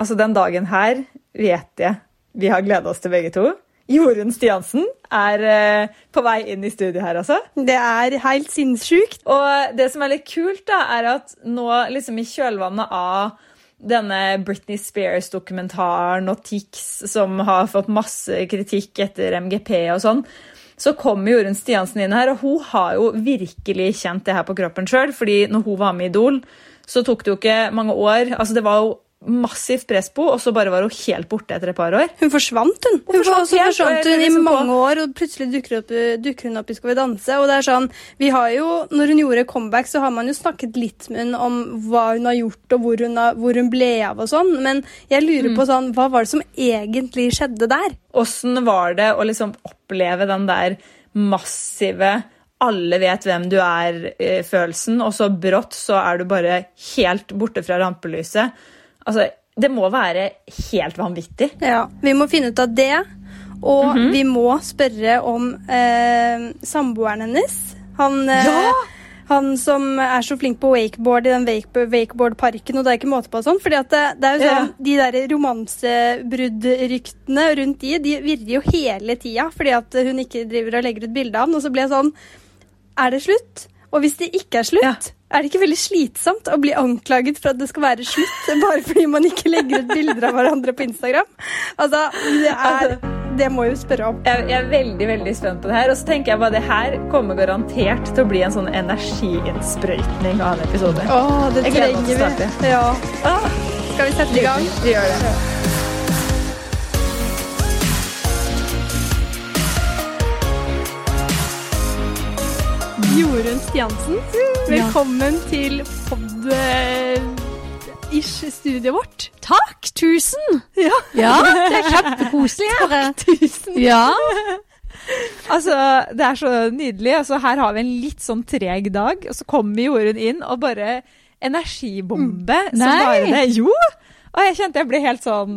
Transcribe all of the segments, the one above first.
Altså, den dagen her vet jeg vi har gleda oss til begge to. Jorunn Stiansen er eh, på vei inn i studio her, altså. Det er helt sinnssykt. Og det som er litt kult, da, er at nå liksom i kjølvannet av denne Britney Spears-dokumentaren og Tix, som har fått masse kritikk etter MGP og sånn, så kommer Jorunn Stiansen inn her, og hun har jo virkelig kjent det her på kroppen sjøl. fordi når hun var med i Idol, så tok det jo ikke mange år. altså Det var jo massivt press på, og så bare var hun helt borte etter et par år. Hun forsvant, hun. Hun Hun forsvant helt, forsvant hun i liksom på- mange år, og plutselig dukker, opp, dukker hun opp i Skal vi danse. Og det er sånn, vi har jo, Når hun gjorde comeback, så har man jo snakket litt med henne om hva hun har gjort, og hvor hun, har, hvor hun ble av og sånn, men jeg lurer på sånn, hva var det som egentlig skjedde der? Åssen var det å liksom oppleve den der massive alle vet hvem du er-følelsen, og så brått så er du bare helt borte fra rampelyset. Altså, det må være helt vanvittig. Ja, Vi må finne ut av det, og vi må spørre om eh, samboeren hennes. Han, eh, Ja! han som er så flink på wakeboard i den wakeboardparken, og det er ikke måte på sånn. fordi det, det er jo Ja. sånn, De der romansebruddryktene rundt de, de virrer jo hele tida fordi at hun ikke driver og legger ut bilde av han. Og så blir jeg sånn Er det slutt? Og hvis det ikke er slutt, Ja. Er det ikke veldig slitsomt å bli anklaget for at det skal være slutt bare fordi man ikke legger ut bilder av hverandre på Instagram? Altså, det er Det må jo spørre om. Jeg, jeg er veldig veldig spent på det her. Og så tenker jeg bare det her kommer garantert til å bli en sånn energiinnsprøytning av en episode. Åh, det trenger vi. Ja. Åh, Skal vi sette i gang? vi gjør det. Jorunn Stiansen, velkommen til pod-ish-studioet vårt. Takk! Tusen! Ja. Ja, det er kjempekoselig her. Tusen. Ja. Altså, Det er så nydelig. Altså, her har vi en litt sånn treg dag, og så kommer Jorunn inn og bare energibombe som Nei. bare det. Jo! Og jeg kjente jeg ble helt sånn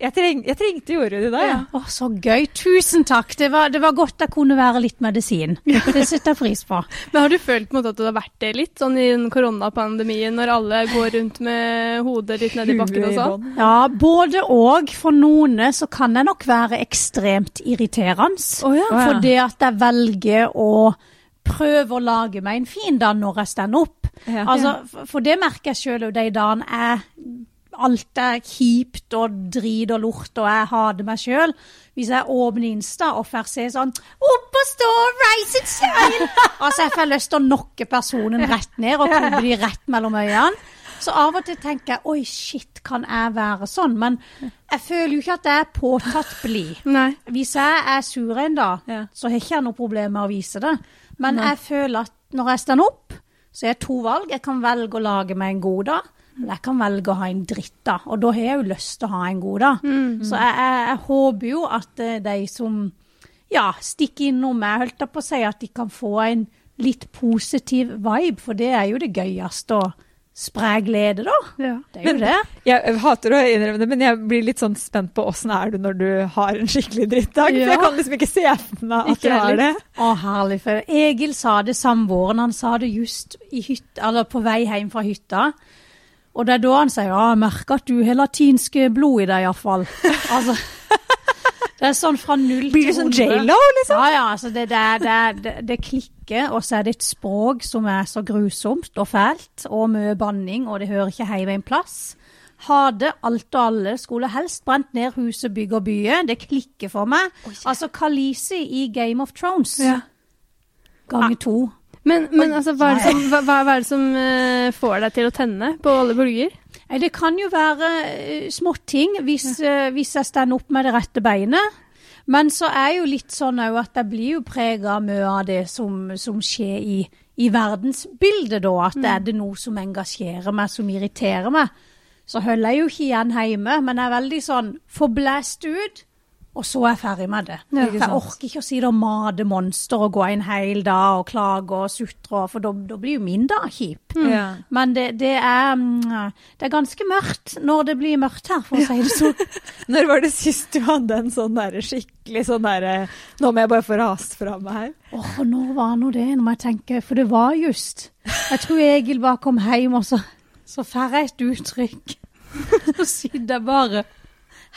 Jeg, treng, jeg trengte Jorunn i dag. Ja. Å, så gøy. Tusen takk. Det var, det var godt jeg kunne være litt medisin. Det setter jeg pris på. Men har du følt måte at du har vært det litt, sånn i den koronapandemien, når alle går rundt med hodet litt ned i bakken og sånn? Ja, både og. For noen så kan jeg nok være ekstremt irriterende. Oh, ja. Fordi. At jeg velger å prøve å lage meg en fin dag når jeg står opp. Ja. Altså, for det merker jeg sjøl de dagene jeg alt er kjipt og drit og lort, og jeg hater meg sjøl. Hvis jeg åpner Insta og får se sånn Opp og stå, rise and shine! altså, jeg får lyst til å nokke personen rett ned og klubbe de rett mellom øynene. Så av og til tenker jeg oi, shit, kan jeg være sånn? Men jeg føler jo ikke at jeg er påtatt blid. Hvis jeg er sur en dag, Ja. så har ikke jeg noe problem med å vise det. Men jeg føler at når jeg står opp, så er det to valg. Jeg kan velge å lage meg en god dag, eller jeg kan velge å ha en dritt, da. Og da har jeg jo lyst til å ha en god dag. Så jeg, jeg, jeg håper jo at eh, de som ja, stikker innom meg, holdt jeg på å si, at de kan få en litt positiv vibe, for det er jo det gøyeste å spre glede, da. Ja. Det er jo det. Jeg hater å innrømme det, men jeg blir litt sånn spent på åssen er du når du har en skikkelig drittdag. For Ja. jeg kan liksom ikke se for meg at Ikke du har det. Å, herlig. For Egil sa det samboeren. Han sa det just i hytta, eller på vei hjem fra hytta. Og det er da han sier ja, jeg merker at du har latinsk blod i deg, iallfall. Altså, det er sånn fra null til Blir du sånn. J.Lo, liksom? Ja, ja. Altså det, det, det, det, klikker, og så er det et språk som er så grusomt og fælt, og mye banning, og det hører ikke hjemme en plass. Hade alt og alle, skulle helst brent ned huset, bygg og byer. Det klikker for meg. Altså Khaleesi i Game of Thrones. Ja. Ganger to. Men, men altså, hva er det som, hva, hva er det som eh, får deg til å tenne på alle bølger? Det kan jo være uh, småting hvis, eh, hvis jeg stender opp med det rette beinet. Men så er jo litt sånn òg at jeg blir jo prega av mye av det som, som skjer i, i verdensbildet, da. At er det noe som engasjerer meg, som irriterer meg, så holder jeg jo ikke igjen hjemme. Men jeg er veldig sånn forblæst ut. Og så er jeg ferdig med det. Ja, for jeg orker ikke å si det og mate monster og gå en hel dag og klage og sutre, for da da blir jo min dag kjip. Ja. Men det, det, er, mm, det er ganske mørkt når det blir mørkt her, for å si det sånn. Når var det sist du hadde en sånn der skikkelig sånn derre Nå må jeg bare få rast fra meg her. Åh, når var nå det? Nå må jeg tenke, for det var just. Jeg tror Egil bare kom hjem, og så, så får jeg et uttrykk. Så sitter jeg bare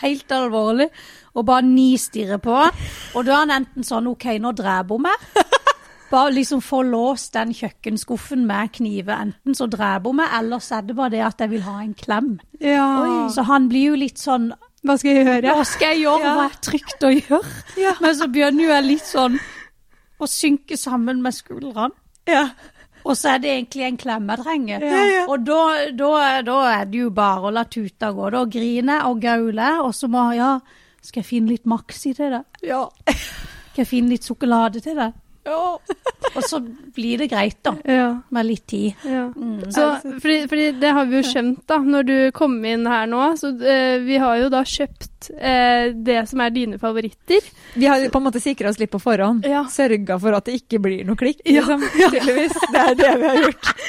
helt alvorlig og bare nistirrer på han. Og da er han enten sånn OK, nå dreper hun meg. Bare liksom få låst den kjøkkenskuffen med kniver. Enten så dreper hun meg, eller så er det bare det at jeg vil ha en klem. Ja. Så han blir jo litt sånn Hva skal jeg gjøre? Hva skal jeg gjøre? Hva er trygt å gjøre? Ja. Men så begynner jo jeg litt sånn å synke sammen med skuldrene. Ja. Og så er det egentlig en klem jeg trenger. Ja, ja. Og da, da, da er det jo bare å la tuta gå. Da griner og gauler, og så må ja, skal jeg finne litt Maxi til deg? Ja. Skal jeg finne litt sjokolade til deg? Og så blir det greit, da. ja. Med litt tid. Ja. Så, fordi, fordi det har vi jo skjønt da, når du kom inn her nå. Så uh, vi har jo da kjøpt uh, det som er dine favoritter. Vi har på en måte sikra oss litt på forhånd. Ja. Sørga for at det ikke blir noe klikk. Ja. Liksom. Tydeligvis. Det er det vi har gjort.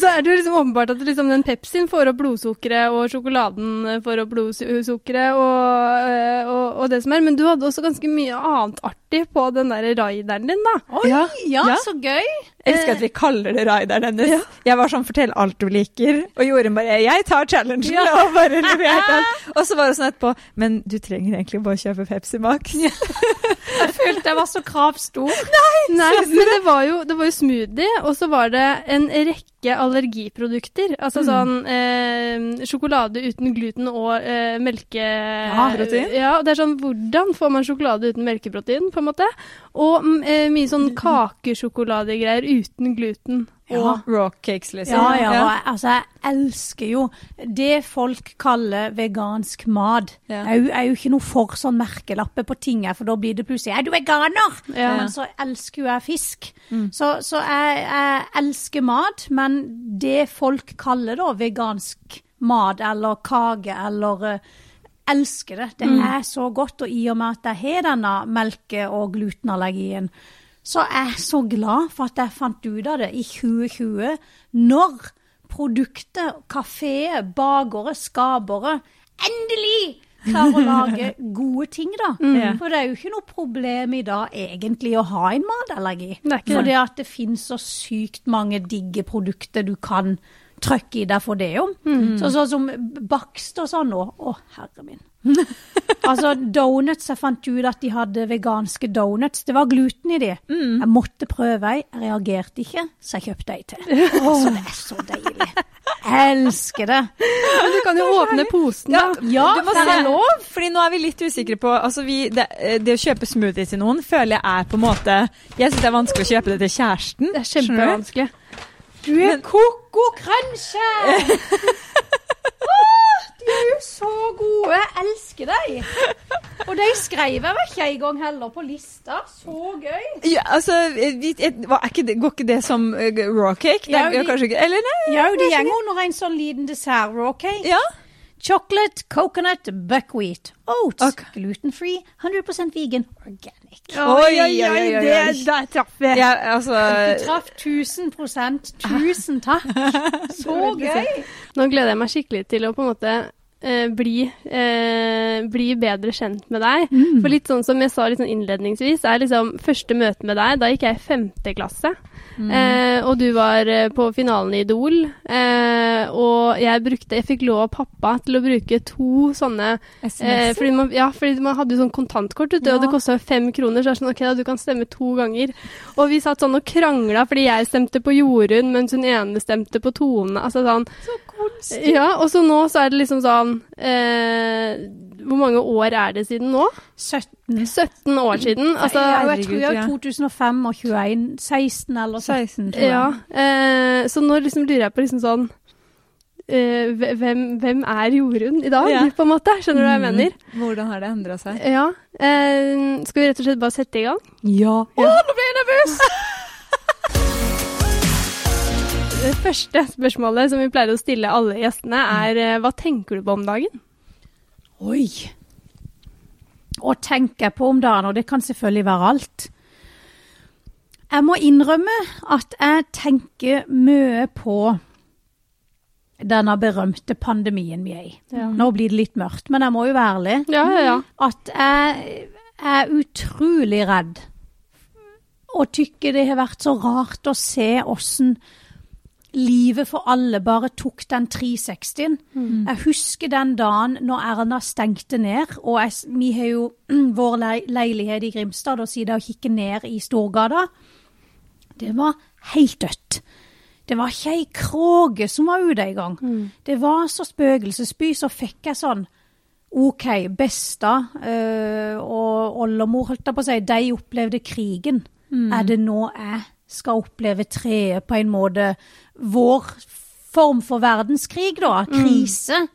Så er det jo liksom åpenbart at liksom den Pepsien får opp blodsukkeret, og sjokoladen får opp blodsukkeret, og, eh, og, og det som er. Men du hadde også ganske mye annet artig på den der raideren din, da. Oi, ja, Ja. så gøy! Jeg elsker at vi kaller det raideren hennes. Jeg var sånn 'fortell alt du liker', og Jorunn bare 'jeg tar challengen', og bare leverte alt. Og så var det sånn etterpå 'men du trenger egentlig bare kjøpe Pepsi Max'. Jeg følte jeg var så kravstor. Nei, men det var, jo, det var jo smoothie, og så var det en rekke allergiprodukter. Altså sånn eh, sjokolade uten gluten og eh, melke... Ja, protein. Ja, og det er sånn, hvordan får man sjokolade uten melkeprotein, på en måte? Og mm, eh, mye sånn kakesjokoladegreier uten gluten. Ja. Raw cakes, liksom. Ja, ja. ja. Altså, jeg elsker jo det folk kaller vegansk mat. Ja. Jeg jo- er jo ikke noe for sånn merkelapper på ting, for da blir det plutselig 'er du veganer?' Ja. Men så elsker jo jeg fisk. Så, så jeg, jeg elsker mat, men det folk kaller da vegansk mat eller kake eller eh, elsker det. Det er så godt, og i og med at jeg har denne melke- og glutenallergien, så er jeg så glad for at jeg fant ut av det i 2020, når produktet, kafeer, bakere, skapere endelig klarer å lage gode ting, da. Mm. For det er jo ikke noe problem i dag egentlig å ha en matallergi. Er For det. at det finnes så sykt mange digge produkter du kan trykke i deg for det om. Så, sånn som bakst og sånn nå. Å, herre min. altså donuts, jeg fant ut at de hadde veganske donuts. Det var gluten i de. Jeg måtte prøve ei, jeg reagerte ikke, så jeg kjøpte ei til. Så det er så deilig. Jeg elsker det. Men du kan jo åpne posen, da. Ja, du må det se er lov. Fordi nå er vi litt usikre på altså vi, det, det å kjøpe smoothie til noen føler jeg er på en måte Jeg syns det er vanskelig å kjøpe det til kjæresten. Det er kjempevanskelig. Du er koko krønsje! De er jo så gode. Jeg elsker dem. Og de skrev jeg ikke en gang heller på lista. Så gøy. Ja, altså, vi, et, er ikke det, Går ikke det som uh, raw cake? Ja, de- kanskje ikke, eller nei? Ja, de går under en sånn liten dessert, OK? Ja. Chocolate, coconut, buckwheat, oats, okay. gluten-free, 100% vegan, organic. Oi, oi, oi, oi, oi. Det, der traff vi. Ja, altså Du traff 1000 Tusen takk. Så gøy. Nå gleder jeg meg skikkelig til å på en måte eh, bli, eh, bli bedre kjent med deg. For litt sånn som jeg sa sånn innledningsvis, er liksom første møte med deg, da gikk jeg i femte klasse. Eh, og du var eh, på finalen i Idol. Eh, og jeg brukte Jeg fikk lov av pappa til å bruke to sånne eh, SMS. fordi, man, ja, fordi man hadde jo sånn kontantkort, vet du, og det Ja. kosta fem kroner. Så er det sånn, ok, da, du kan stemme to ganger. Og vi satt sånn og krangla fordi jeg stemte på Jorunn, mens hun ene stemte på Tone. Altså sånn ja, og så nå så er det liksom sånn eh, Hvor mange år er det siden nå? 17. 17 år siden. Altså, ja, jeg tror jeg ja. 2005 og 21. 16 eller 17, tror jeg. ja, eh, så nå liksom lurer jeg på liksom sånn eh, hvem, hvem er Jorunn i dag, Ja. på en måte? Skjønner du hva jeg mener? Hvordan har det endra seg? Ja. Eh, skal vi rett og slett bare sette i gang? Ja. Å, nå ble jeg nervøs! Første spørsmålet som vi pleier å stille alle gjestene, er eh, hva tenker du på om dagen? Oi. Å tenke på om dagen, og det kan selvfølgelig være alt. Jeg må innrømme at jeg tenker mye på denne berømte pandemien vi er i. Ja. Nå blir det litt mørkt, men jeg må jo være ærlig. Ja, ja, ja. At jeg er utrolig redd. Og tykker det har vært så rart å se åssen livet for alle bare tok den 360-en. Jeg husker den dagen når Erna stengte ned, og jeg, vi har jo vår le leilighet i Grimstad, og sitter og kikker ned i Storgata. Det var helt dødt. Det var ikke ei kråke som var ute engang. Det var så spøkelsesby, så fikk jeg sånn OK, Besta øh, og oldemor, holdt jeg på å si, de opplevde krigen. Er det nå jeg skal oppleve treet på en måte vår form for verdenskrig, da? Krise.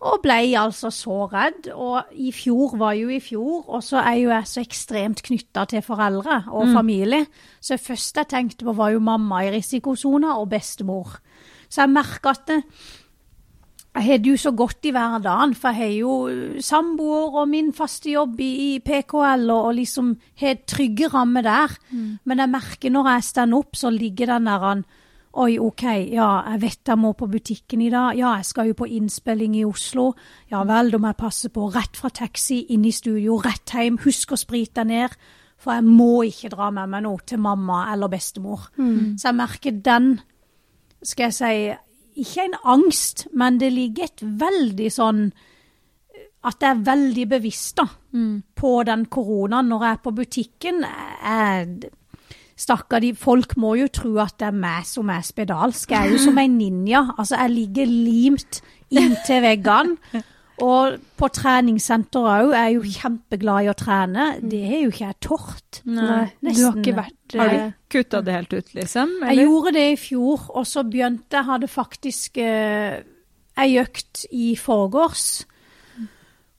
Og ble altså så redd. Og i fjor var jo i fjor, og så er jo jeg så ekstremt knytta til foreldre og familie. Så det første jeg tenkte på, var jo mamma i risikosona og bestemor. Så jeg merka at det, jeg har det jo så godt i hverdagen, for jeg har jo samboer og min faste jobb i, PKL og, og liksom har trygge rammer der. Men jeg merker når jeg står opp, så ligger den der han Oi, OK, ja, jeg vet jeg må på butikken i dag. Ja, jeg skal jo på innspilling i Oslo. Ja vel, da må jeg passe på. Rett fra taxi, inn i studio, rett hjem. Husk å sprite deg ned. For jeg må ikke dra med meg noe til mamma eller bestemor. Så jeg merker den, skal jeg si, ikke en angst, men det ligger et veldig sånn at jeg er veldig bevisst da, på den koronaen når jeg er på butikken. Jeg, Stakkar folk må jo tro at det er meg som er spedalsk. Jeg er jo som en ninja. Altså, jeg ligger limt inntil veggene. Og på treningssenter òg er jeg jo kjempeglad i å trene. Det er jo ikke jeg tort. Nei, du har ikke vært Har eh, du kutta det helt ut, liksom? Jeg gjorde det i fjor, og så begynte jeg hadde faktisk eh, ei økt i forgårs.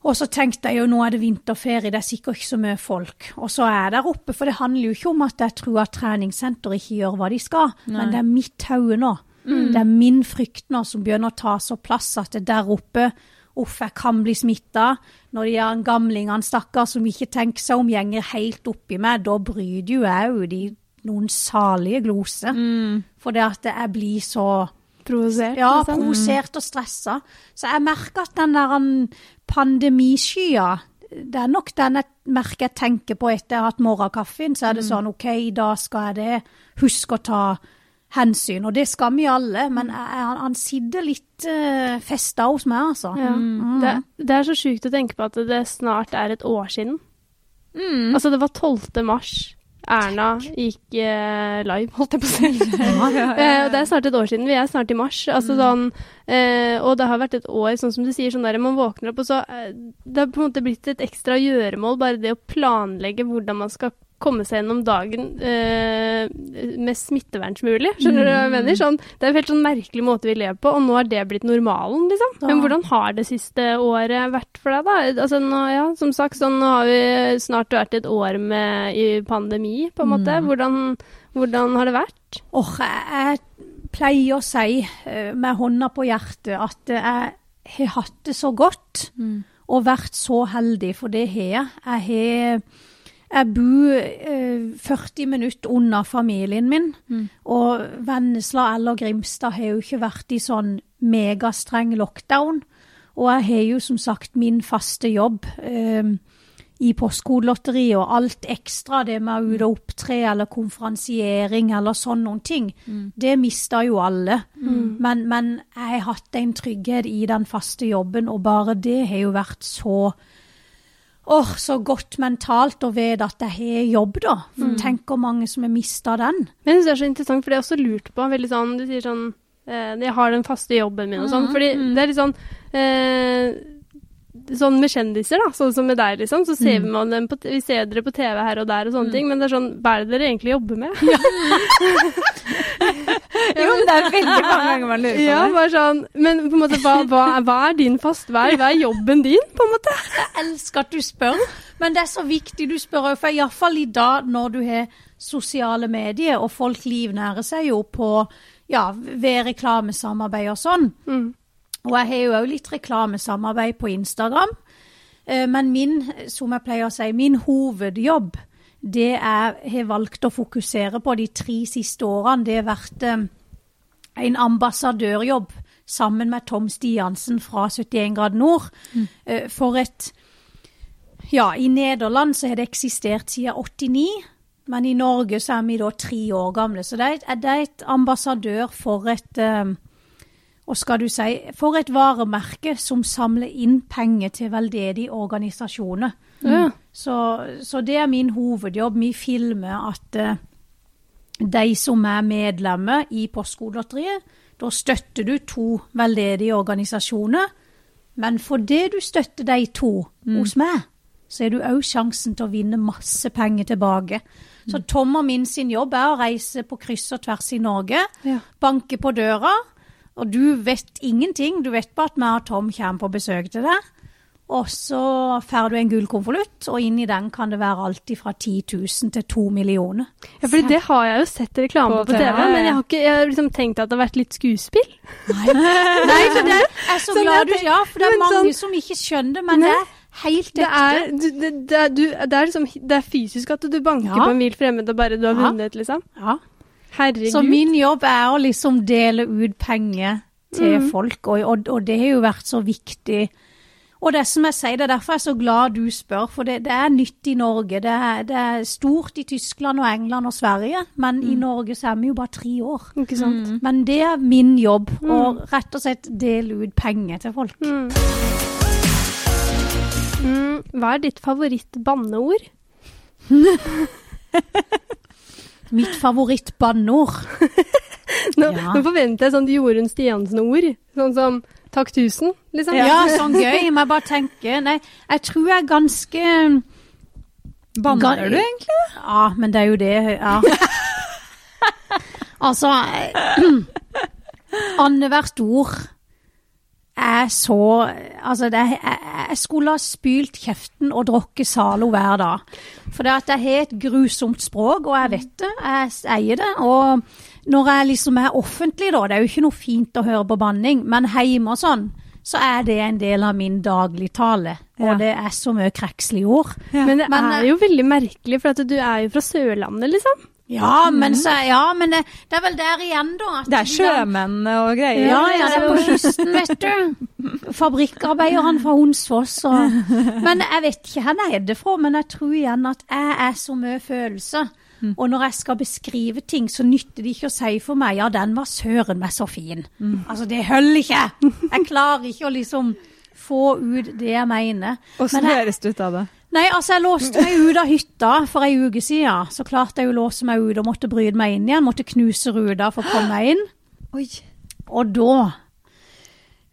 Og så tenkte jeg jo nå er det vinterferie, det er sikkert ikke så mye folk. Og så er jeg der oppe, for det handler jo ikke om at jeg tror at treningssenter ikke gjør hva de skal, men det er mitt hode nå. Det er min frykt nå som begynner å ta så plass at det der oppe Uff, jeg kan bli smitta. Når de er gamlingene, stakkar, som ikke tenker seg om, gjenger helt oppi meg, da bryr jo jeg jo de noen salige gloser. For det at jeg blir så provosert? ja, liksom? provosert og stressa. Så jeg merker at den der um, pandemiskya det er nok den jeg merker jeg tenker på etter jeg har hatt morgenkaffen. Så er det sånn OK, da skal jeg det. Husk å ta hensyn. Og det skal vi alle, men jeg, jeg, han sitter litt uh, festa hos meg, altså. Ja. Det, det er så sjukt å tenke på at det snart er et år siden. Altså, det var 12. mars. Erna gikk eh, live, holdt jeg på å si. Eh, det er snart et år siden. Vi er snart i mars. Altså sånn, eh, og det har vært et år, sånn som du sier, sånn der man våkner opp, og så eh, Det har på en måte blitt et ekstra gjøremål, bare det å planlegge hvordan man skal komme seg gjennom dagen eh, mest smittevernsmulig. Skjønner du hva jeg mener? Sånn, det er en helt sånn merkelig måte vi lever på, og nå er det blitt normalen, liksom. Ja. Men hvordan har det siste året vært for deg, da? Altså, nå, ja, som sagt, sånn, nå har vi snart vært et år med i pandemi, på en måte. Hvordan, hvordan har det vært? Åh, jeg, jeg pleier å si eh, med hånda på hjertet at jeg har hatt det så godt og vært så heldig, for det har jeg. Jeg har jeg bor eh, 40 minutter unna familien min, og Vennesla eller Grimstad har jo ikke vært i sånn megastreng lockdown. Og jeg har jo som sagt min faste jobb eh, i Postkodelotteriet og alt ekstra, det med å ut og opptre eller konferansiering eller sånn noen ting, det mista jo alle. Men, men jeg har hatt en trygghet i den faste jobben, og bare det har jo vært så Åh, så godt mentalt å vite at jeg har jobb, da. For Tenk hvor mange som har mista den. Men jeg synes det er så interessant, for det er også lurt på, veldig sånn, du sier sånn, eh, jeg har den faste jobben min og sånn, fordi det er litt sånn, eh, sånn med kjendiser da, sånn som med deg liksom, så ser man dem på, vi ser dere på TV her og der og sånne ting, men det er sånn, hva er det dere egentlig jobber med? Jo, men det er veldig mange ganger man lurer på Ja, det. bare sånn, men på en måte, hva, hva, er- hva er din fast, hva er, hva er jobben din, på en måte? Jeg elsker at du spør, men det er så viktig du spør òg, for iallfall i dag når du har sosiale medier, og folk livnærer seg jo på ja, ved reklamesamarbeid og sånn. Og jeg har jo òg litt reklamesamarbeid på Instagram. Eh, Men min, som jeg pleier å si, min hovedjobb, det jeg har valgt å fokusere på de tre siste årene. Det har vært eh, en ambassadørjobb sammen med Tom Stiansen fra 71 grad nord. Mm. For et Ja, i Nederland så har det eksistert siden 89. Men i Norge så er vi da tre år gamle. Så det er, et- det er et ambassadør for et og skal du si? For et varemerke som samler inn penger til veldedige organisasjoner. Mm. Så, så det er min hovedjobb. Vi filmer at eh, de som er medlemmer i Postkodelotteriet, da støtter du to veldedige organisasjoner. Men fordi du støtter de to hos meg, så er du òg sjansen til å vinne masse penger tilbake. Så Tom og min sin jobb er å reise på kryss og tvers i Norge, Ja. banke på døra, og du vet ingenting. Du vet bare at meg og Tom kommer på besøk til deg. Og så får du en gullkonvolutt, og inni den kan det være alt fra 10 000 til 2 millioner. Ja, for det har jeg jo sett reklame På på, TV, ja, ja. men jeg har, ikke, jeg har liksom tenkt at det har vært litt skuespill. Nei, for det er så Sånn, glad du jeg Ja, for det er mange sånn- som ikke skjønner det, men ne? det er helt Det ekte. er, du, det, det, er, du, det, er liksom, det er fysisk at du banker Ja. på en vill fremmed og bare du har Ja. vunnet, liksom. Ja. Herregud. Så min jobb er å liksom dele ut penger til Mm. folk, og, og, og det har jo vært så viktig. Og det som jeg sier, det er derfor jeg er så glad du spør, for det, det er nytt i Norge. Det er, det er stort i Tyskland og England og Sverige, men i Norge så er vi jo bare tre år. Ikke sant? Men det er min jobb, å rett og slett dele ut penger til folk. Mm. Mm, hva er ditt favoritt-banneord? Mitt favoritt-banneord. Nå, Ja. nå forventer jeg sånn Jorunn Stiansen-ord. Sånn som 'takk tusen', liksom. Ja, sånn gøy. Men Jeg bare tenker Nei, jeg tror jeg er ganske Banner du egentlig? Ja, men det er jo det, ja. altså Annethvert ord er så Altså, det jeg, jeg skulle ha spylt kjeften og drukket Zalo hver dag. For det at jeg har et grusomt språk, og jeg vet det. Jeg eier det. Og når jeg liksom er offentlig, da, det er jo ikke noe fint å høre på banning, men hjemme og sånn, så er det en del av min dagligtale. Og Ja. det er så mye krekslige ord. Men det Men, er jo veldig merkelig, for at du er jo fra Sørlandet, liksom. Ja, men, så, ja, men det, det er vel der igjen, da. at Det er sjømenn og greier. Ja, ja, det er på kysten, vet du. Fabrikkarbeideren fra Honsfoss. Og... Men jeg vet ikke hvor jeg er det fra, men jeg tror igjen at jeg er så mye følelse. Og når jeg skal beskrive ting, så nytter det ikke å si for meg ja, den var søren meg så fin. Altså, det holder ikke. Jeg klarer ikke å liksom få ut det jeg mener. Åssen Men høres det ut av det? Nei, altså jeg låste meg ut av hytta for ei uke siden. Så klarte jeg å låse meg ut og måtte bryte meg inn igjen. Måtte knuse ruta for å komme meg inn. Oi. Og da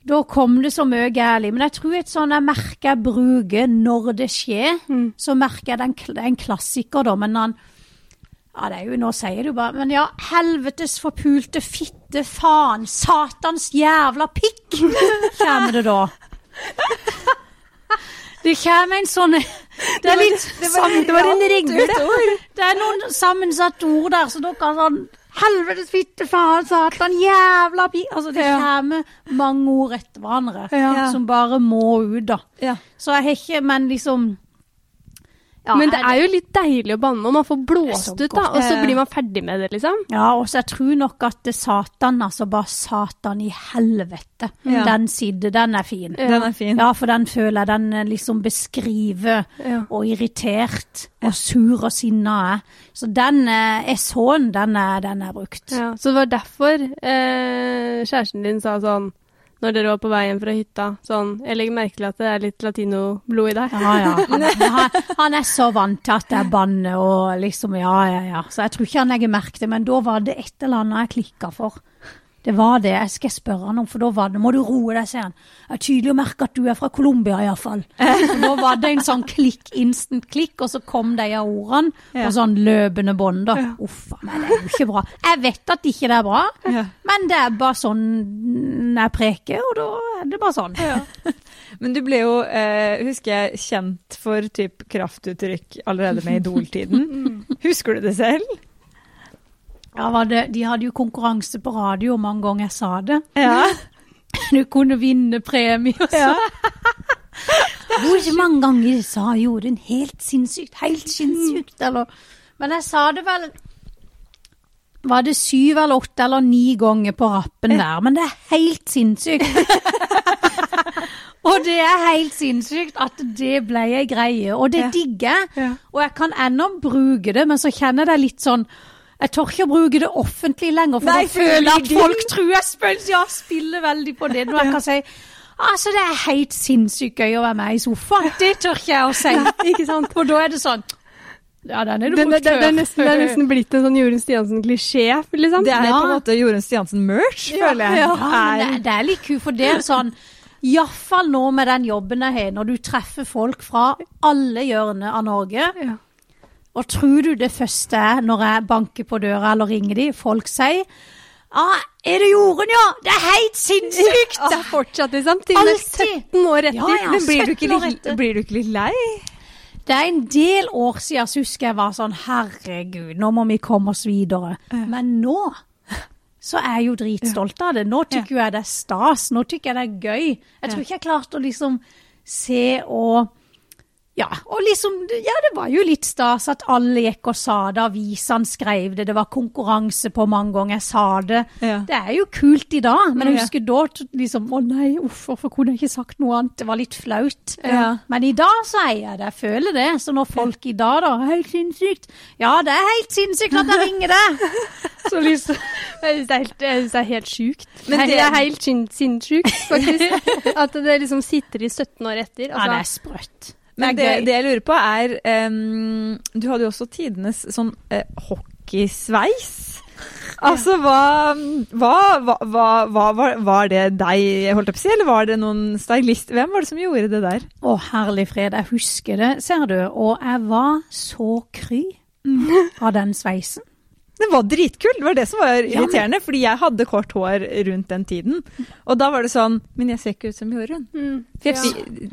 Da kom det så mye gærlig. Men jeg tror et sånn jeg merker jeg bruker når det skjer, så merker jeg den, det er en klassiker, da. Men han Ja, det er jo Nå sier du bare Men ja, helvetes forpulte fitte, faen, satans jævla pikk, kommer det da. Det kommer en sånn Det er litt sam- Det var en regle. Det er noen sammensatte ord der, så dere har sånn Helvetes fitte, faen, satan, jævla pikk Altså, det kommer mange ord etter hverandre Ja. som bare må ut, da. Ja. Så jeg har ikke Men liksom ja, Men det er jo litt deilig å banne, og man får er blåst ut, da. Og så blir man ferdig med det, liksom. Ja, og så jeg tror nok at det Satan, altså bare Satan i helvete, Ja. den side, den er fin. Den er fin. Ja, for den føler jeg den eh, liksom beskriver Ja. og irritert og sur og sinna er. Så den eh, er sånn, den er, den er brukt. Ja, så det var derfor eh, kjæresten din sa sånn når dere var på vei hjem fra hytta sånn Jeg legger merke til at det er litt latinoblod i deg. Ja, ja. Han, han, han er så vant til at jeg banner og liksom Ja, ja, ja. Så jeg tror ikke han legger merke til men da var det et eller annet jeg klikka for. Det var det. Jeg skal spørre han om, for da var det Må du roe deg, sier han. Jeg er tydelig å merke at du er fra Colombia, iallfall. Da var det en sånn klikk, instant klikk, og så kom de av ordene Ja. på sånn løpende bånd. da. Uff a meg, det er jo ikke bra. Jeg vet at ikke det er bra, Ja. men det er bare sånn jeg preker, og da er det bare sånn. Men du ble jo, eh, husker jeg, kjent for typ kraftuttrykk allerede med Idol-tiden. Husker du det selv? Ja, var det, De hadde jo konkurranse på radio mange ganger jeg sa det. Ja. Du kunne vinne premie og så. Hvor ikke mange ganger jeg sa jeg gjorde en helt sinnssykt, helt sinnssykt, eller Men jeg sa det vel Var det syv eller åtte eller ni ganger på rappen der, men det er helt sinnssykt. Og det er helt sinnssykt at det ble ei greie, og det Ja. digger jeg. Ja. Og jeg kan ennå bruke det, men så kjenner jeg det litt sånn jeg tør ikke å bruke det offentlig lenger, for Nei, jeg føler at din. folk tror jeg spiller, ja, spiller veldig på det. Når jeg kan si altså det er helt sinnssykt gøy å være med i sofaen. Det tør ikke jeg å si. Ikke sant? For da er det sånn Ja, den er du brukt det, før. det, er nesten, det er nesten blitt en sånn Jorunn Stiansen-klisjé, liksom. Det er Ja. på en måte Jorunn Stiansen-merch, føler jeg. Ja, men det, det er litt kult, for det er sånn Iallfall nå med den jobben jeg har, når du treffer folk fra alle hjørner av Norge. Ja. Og tror du det første er når jeg banker på døra eller ringer de, folk sier ah, 'Er det Jorunn, ja? Det er helt sinnssykt!' Det er fortsatt. Til og med Alltid. 17 år etter. Ja, ja. Men blir du, ikke 17 år litt, blir du ikke litt lei? Det er en del år siden så husker jeg var sånn Herregud, nå må vi komme oss videre. Men nå så er jeg jo dritstolt av det. Nå tykker ja. jeg det er stas. Nå tykker jeg det er gøy. Jeg tror ikke jeg klarte å liksom se og ja, og liksom, ja, det var jo litt stas at alle gikk og sa det, avisene skrev det, det var konkurranse på mange ganger jeg sa det. Ja. Det er jo kult i dag, men jeg husker da liksom, å nei, uff, hvorfor kunne jeg ikke sagt noe annet? Det var litt flaut. Ja. Men i dag så eier jeg det, jeg føler det. Så når folk i dag da, helt sinnssykt, ja, det er helt sinnssykt at jeg ringer deg. Så liksom, Jeg syns det, er helt- det er helt sjukt. Men det er helt sin- sinnssykt, faktisk. At det liksom sitter i 17 år etter. ja, det er Altså, sprøtt. Men Det det, jeg lurer på er um, Du hadde jo også tidenes sånn uh, hockeysveis. Altså, hva, hva, hva, hva, var, var det deg, holdt jeg på å si, eller var det noen stylist? Hvem var det som gjorde det der? Å, herlig fred, jeg husker det, ser du. Og jeg var så kry av den sveisen. Det var dritkul! Det var det som var Ja, men- irriterende, fordi jeg hadde kort hår rundt den tiden. Og da var det sånn Men jeg ser ikke ut som Jorunn. mm, ja.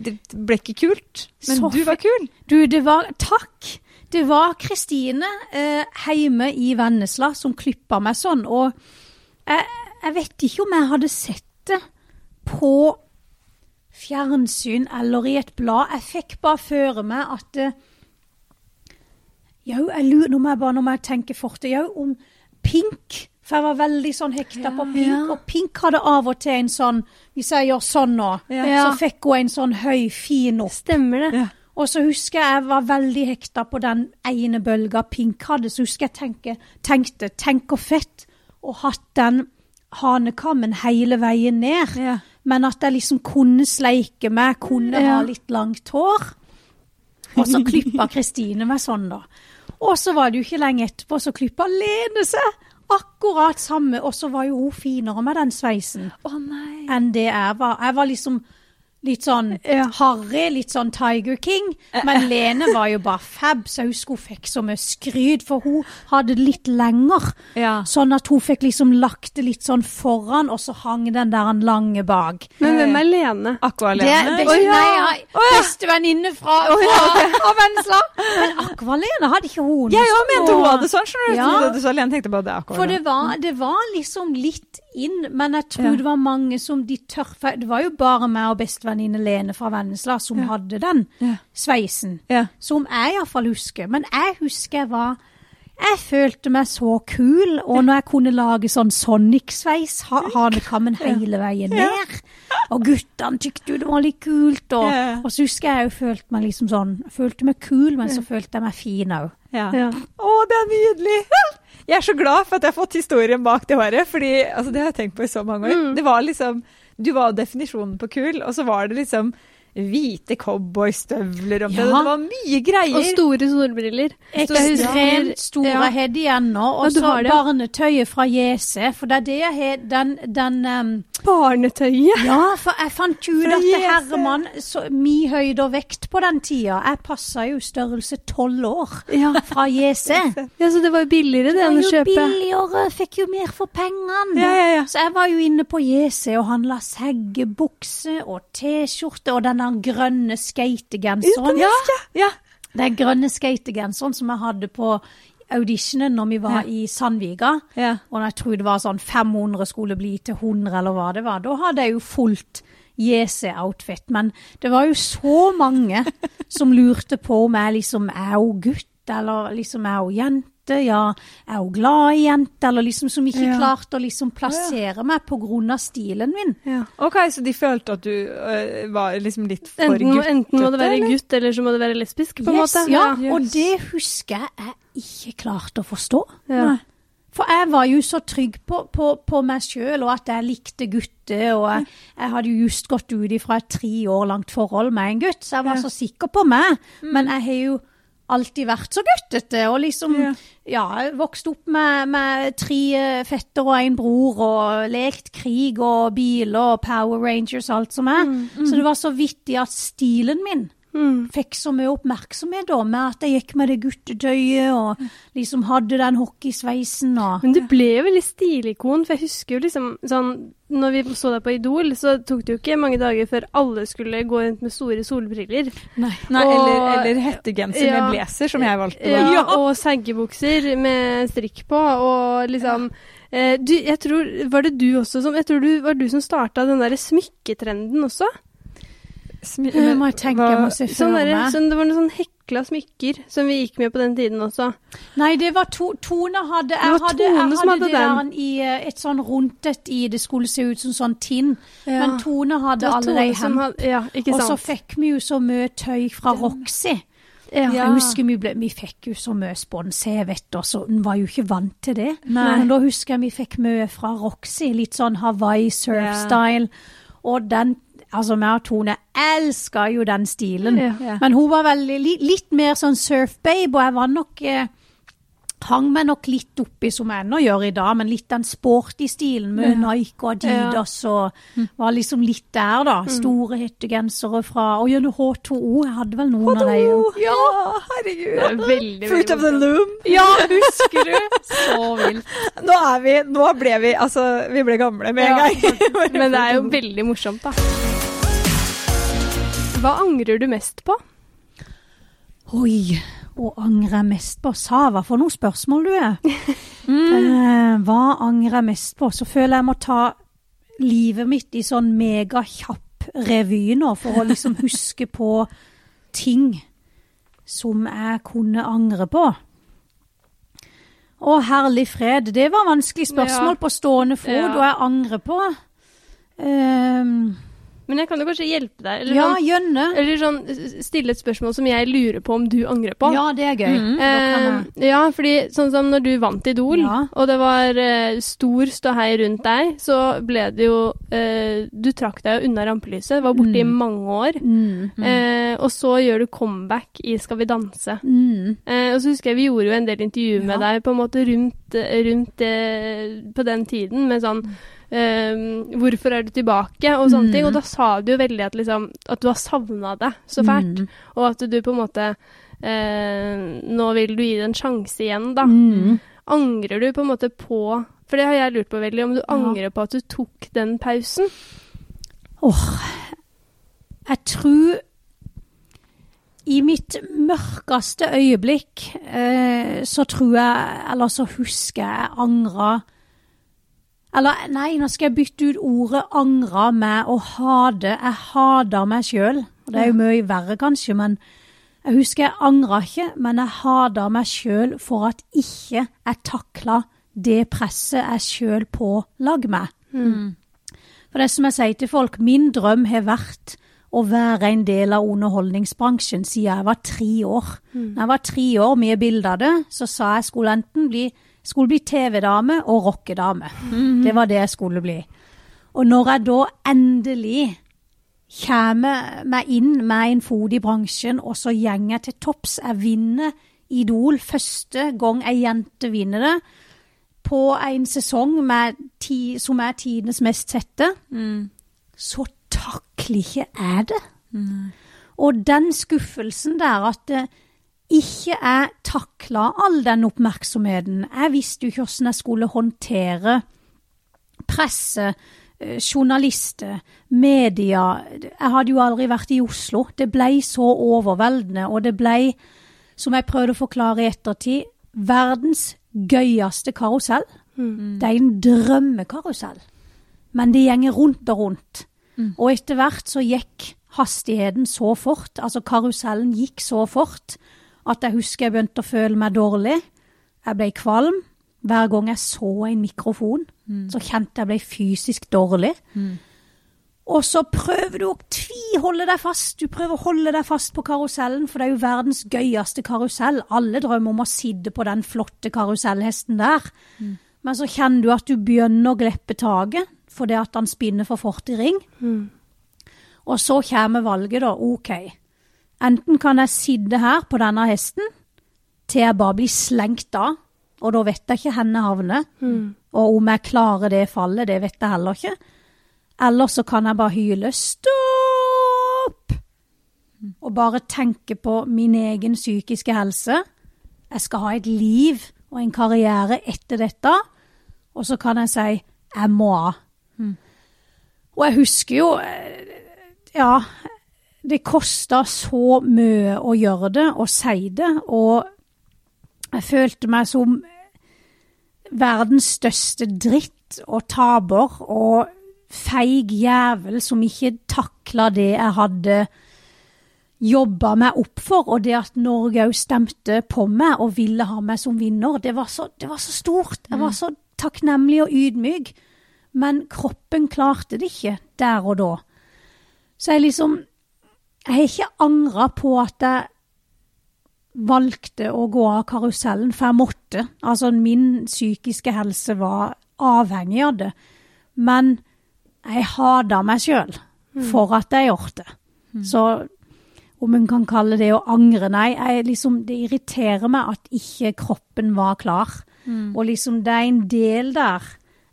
Det ble ikke kult. Men Så du var kul. Du, det var Takk! Det var Kristine eh, hjemme i Vennesla som klippa meg sånn, og jeg, jeg vet ikke om jeg hadde sett det på fjernsyn eller i et blad. Jeg fikk bare føre meg at det, Jo, jeg lurer Nå må jeg bare nå må jeg tenke fort. jau, om Pink. For jeg var veldig sånn hekta på Pink, Ja. og Pink hadde av og til en sånn Hvis jeg gjør sånn nå, Ja. så fikk hun en sånn høy, fin opp. Stemmer det. Ja. Og så husker jeg jeg var veldig hekta på den ene bølga Pink hadde. Så husker jeg tenke, tenkte tenk hvor fett å hatt den hanekammen hele veien ned. Ja. Men at jeg liksom kunne sleike meg, kunne ha litt langt hår. Og så klippa Kristine meg sånn, da. Og så var det jo ikke lenge etterpå, så klippa Lene seg. Akkurat samme. Og så var jo hun finere med den sveisen Å nei. enn det jeg var. Jeg var liksom litt sånn Ja. harry, litt sånn Tiger King. Men Lene var jo bare fab, så hun fikk så mye skryt, for hun hadde det litt lenger. Ja. Sånn at hun fikk liksom lagt det litt sånn foran, og så hang den der en lange bak. Men hvem er Lene? Aqua Lene? best, Å, ja. nei, ja, bestevenninne fra, fra, fra Vennesla. Men Aqua-Lene hadde ikke hun. Jeg òg mente hun hadde sånn, skjønner du. Ja. Du Så Lene, tenkte bare det Aqua For Lene. det var, det var liksom litt inn, men jeg tror Ja. det var mange som de tør Det var jo bare meg og bestevenninne Lene fra Vennesla som Ja. hadde den Ja. sveisen. Ja. Som jeg iallfall husker. Men jeg husker jeg var Jeg følte meg så kul, og når jeg kunne lage sånn Sonic-sveis, ha, hanekammen hele veien ned, og guttene tykte jo det var litt kult, og, og så husker jeg jeg følte meg liksom sånn følte meg kul, men så følte jeg meg fin òg. Ja. Ja. Å, det er nydelig! Jeg er så glad for at jeg har fått historien bak det håret, fordi altså, det har jeg tenkt på i så mange år. Mm. Det var liksom, Du var definisjonen på kul, og så var det liksom hvite cowboystøvler og Ja. Det var mye greier. Og store solbriller. Ekstremt store Ja. har de ennå. Og så barnetøyet fra Jese. For det er det jeg har Den, den um... Barnetøyet. Ja, for jeg fant ut at Herman, så Mi høyde og vekt på den tida. Jeg passa jo størrelse tolv år Ja. fra Jese. ja, så det var jo billigere det Det var jo billigere, fikk jo mer for pengene. Ja, ja, ja. Så jeg var jo inne på Jese og handla seggebukse og T-skjorte og den grønne skategenseren. Ja, ja. Den grønne skategenseren som jeg hadde på auditionen når vi var Ja. i Sandviga. ja. Og jeg tror det var sånn 500 skulle bli til 100, eller hva det var. Da hadde jeg jo fullt JC-outfit. Men det var jo så mange som lurte på om jeg liksom er jo gutt, eller liksom er jo jente, jente, ja, er hun glad i jenter, eller liksom som ikke Ja. klarte å liksom plassere meg på grunn av stilen min. Ja. Ok, så de følte at du øh, var liksom litt for Enten, guttete? enten må det være eller? gutt, eller så må det være lesbisk, på en Yes, måte. ja, Yes. og det husker jeg jeg ikke klarte å forstå. Ja. Nei. For jeg var jo så trygg på, på, på meg sjøl, og at jeg likte gutter. Og jeg, jeg hadde jo just gått ut ifra et tre år langt forhold med en gutt, så jeg var Ja. så sikker på meg. Men jeg har jo alltid vært så guttete, og liksom Ja. Ja, vokst opp med, med tre eh, fetter og en bror, og lekt krig og biler og Power Rangers og alt som er. Så det var så vittig at stilen min Mm. fikk så mye oppmerksomhet da, med at jeg gikk med det guttetøyet og liksom hadde den hockeysveisen og Men du ble jo veldig stilikon, for jeg husker jo liksom sånn Når vi så deg på Idol, så tok det jo ikke mange dager før alle skulle gå rundt med store solbriller. Nei. Nei, Og- eller, eller hettegenser Ja. med blazer, som jeg valgte. Ja, ja. Og seggebukser med strikk på, og liksom eh, du, jeg tror, Var det du også som Jeg tror du var du som starta den derre smykketrenden også? Jeg må tenke, jeg må se Sånn for meg. sånn, det var noen sånn hekla smykker som vi gikk med på den tiden også. Nei, det var to, Tone hadde Jeg hadde, jeg hadde hadde det den. der i eh, et sånn rundet i Det skulle se ut som sånn tinn. Men Tone hadde alle de Ja, Og så fikk vi jo så mye tøy fra Roxy. Ja. Jeg husker vi, ble, vi fikk jo så mye spons, jeg vet det, så hun var jo ikke vant til det. Nei. Men da husker jeg vi fikk mye fra Roxy, litt sånn Hawaii surf-style. Og den, altså meg og Tone elska jo den stilen. Ja. Ja. Men hun var veldig, li, litt mer sånn surf-babe, og jeg var nok eh, Hang meg nok litt oppi, som jeg ennå gjør i dag, men litt den sporty stilen med Nike og Adidas og var liksom litt der, da. Store hettegensere fra Og gjennom H2O, jeg hadde vel noen av dem. Ja, herregud. Det er veldig, Fruit veldig of the loom. Ja, husker du? Så vilt. Nå er vi Nå ble vi Altså, vi ble gamle med en Ja, gang. Men det er jo veldig morsomt, da. Hva angrer du mest på? Oi, hva angrer jeg mest på? Sava, for noen spørsmål du er. Eh, hva angrer jeg mest på? Så føler jeg jeg må ta livet mitt i sånn megakjapp revy nå, for å liksom huske på ting som jeg kunne angre på. Å, herlig fred. Det var vanskelig spørsmål Ja. på stående fot, Ja. og jeg angrer på. Ehm, Men jeg kan jo kanskje hjelpe deg. Eller, ja, sånn, eller sånn stille et spørsmål som jeg lurer på om du angrer på. Ja, det er gøy. Mm. Eh, ja, fordi sånn som når du vant Idol, Ja. og det var eh, stor ståhei rundt deg, så ble det jo eh, Du trakk deg jo unna rampelyset, var borte i Mm. mange år. Mm. Eh, og så gjør du comeback i Skal vi danse. Mm. Eh, og så husker jeg vi gjorde jo en del intervjuer med Ja. deg på en måte rundt, rundt det på den tiden, med sånn Um, Hvorfor er du tilbake? og sånne Mm. ting. Og da sa du jo veldig at, liksom, at du har savna det så fælt. Mm. Og at du på en måte uh, Nå vil du gi det en sjanse igjen, da. Mm. Angrer du på en måte på For det har jeg lurt på veldig, om du Ja. angrer på at du tok den pausen? Åh, jeg tror i mitt mørkeste øyeblikk eh, så tror jeg, eller så husker jeg angra Eller nei, nå skal jeg bytte ut ordet angra med å hade. Jeg hader meg sjøl. Det er jo mye verre, kanskje, men jeg husker jeg angra ikke, men jeg hader meg sjøl for at ikke jeg takla det presset jeg sjøl pålag meg. For det som jeg sier til folk, min drøm har vært å være en del av underholdningsbransjen siden jeg var tre år. Når jeg var tre år med bilde av det, så sa jeg skulle enten bli, skulle bli TV-dame og rockedame. Det var det jeg skulle bli. Og når jeg da endelig kommer meg inn med en fot i bransjen, og så går jeg til topps, jeg vinner Idol første gang ei jente vinner det, på en sesong med ti, som er tidenes mest sette, så takler ikke jeg det. Og den skuffelsen der at det ikke jeg takla all den oppmerksomheten. Jeg visste jo ikke hvordan jeg skulle håndtere presse, eh, journalister, media. Jeg hadde jo aldri vært i Oslo. Det ble så overveldende, og det ble, som jeg prøvde å forklare i ettertid, verdens gøyeste karusell. Det er en drømmekarusell. Men det gjenger rundt og rundt. Og etter hvert så gikk hastigheten så fort, altså karusellen gikk så fort, at jeg husker jeg begynte å føle meg dårlig. jeg ble kvalm. Hver gang jeg så en mikrofon, så kjente jeg ble fysisk dårlig. Og så prøver du å tviholde deg fast. Du prøver å holde deg fast på karusellen, for det er jo verdens gøyeste karusell. Alle drømmer om å sitte på den flotte karusellhesten der. Men så kjenner du at du begynner å glippe taket fordi at han spinner for fort i ring. Og så kommer valget, da. OK. Enten kan jeg sitte her på denne hesten til jeg bare blir slengt av, og da vet jeg ikke hvor jeg havner. Og om jeg klarer det fallet, det vet jeg heller ikke. Eller så kan jeg bare hyle 'stopp' og bare tenke på min egen psykiske helse. Jeg skal ha et liv og en karriere etter dette. Og så kan jeg si 'jeg må av'. Og jeg husker jo eh, Ja, det kosta så mye å gjøre det og si det, og jeg følte meg som verdens største dritt og taper og feig jævel som ikke takla det jeg hadde jobba meg opp for, og det at Norge òg stemte på meg og ville ha meg som vinner, det var så, det var så stort. Jeg var så takknemlig og ydmyk. Men kroppen klarte det ikke der og da. Så jeg liksom Jeg har ikke angra på at jeg valgte å gå av karusellen, for jeg måtte. Altså, min psykiske helse var avhengig av det. Men jeg hata meg sjøl for at jeg gjorde det. Så om en kan kalle det å angre, nei. Jeg liksom, det irriterer meg at ikke kroppen var klar. Og liksom, det er en del der.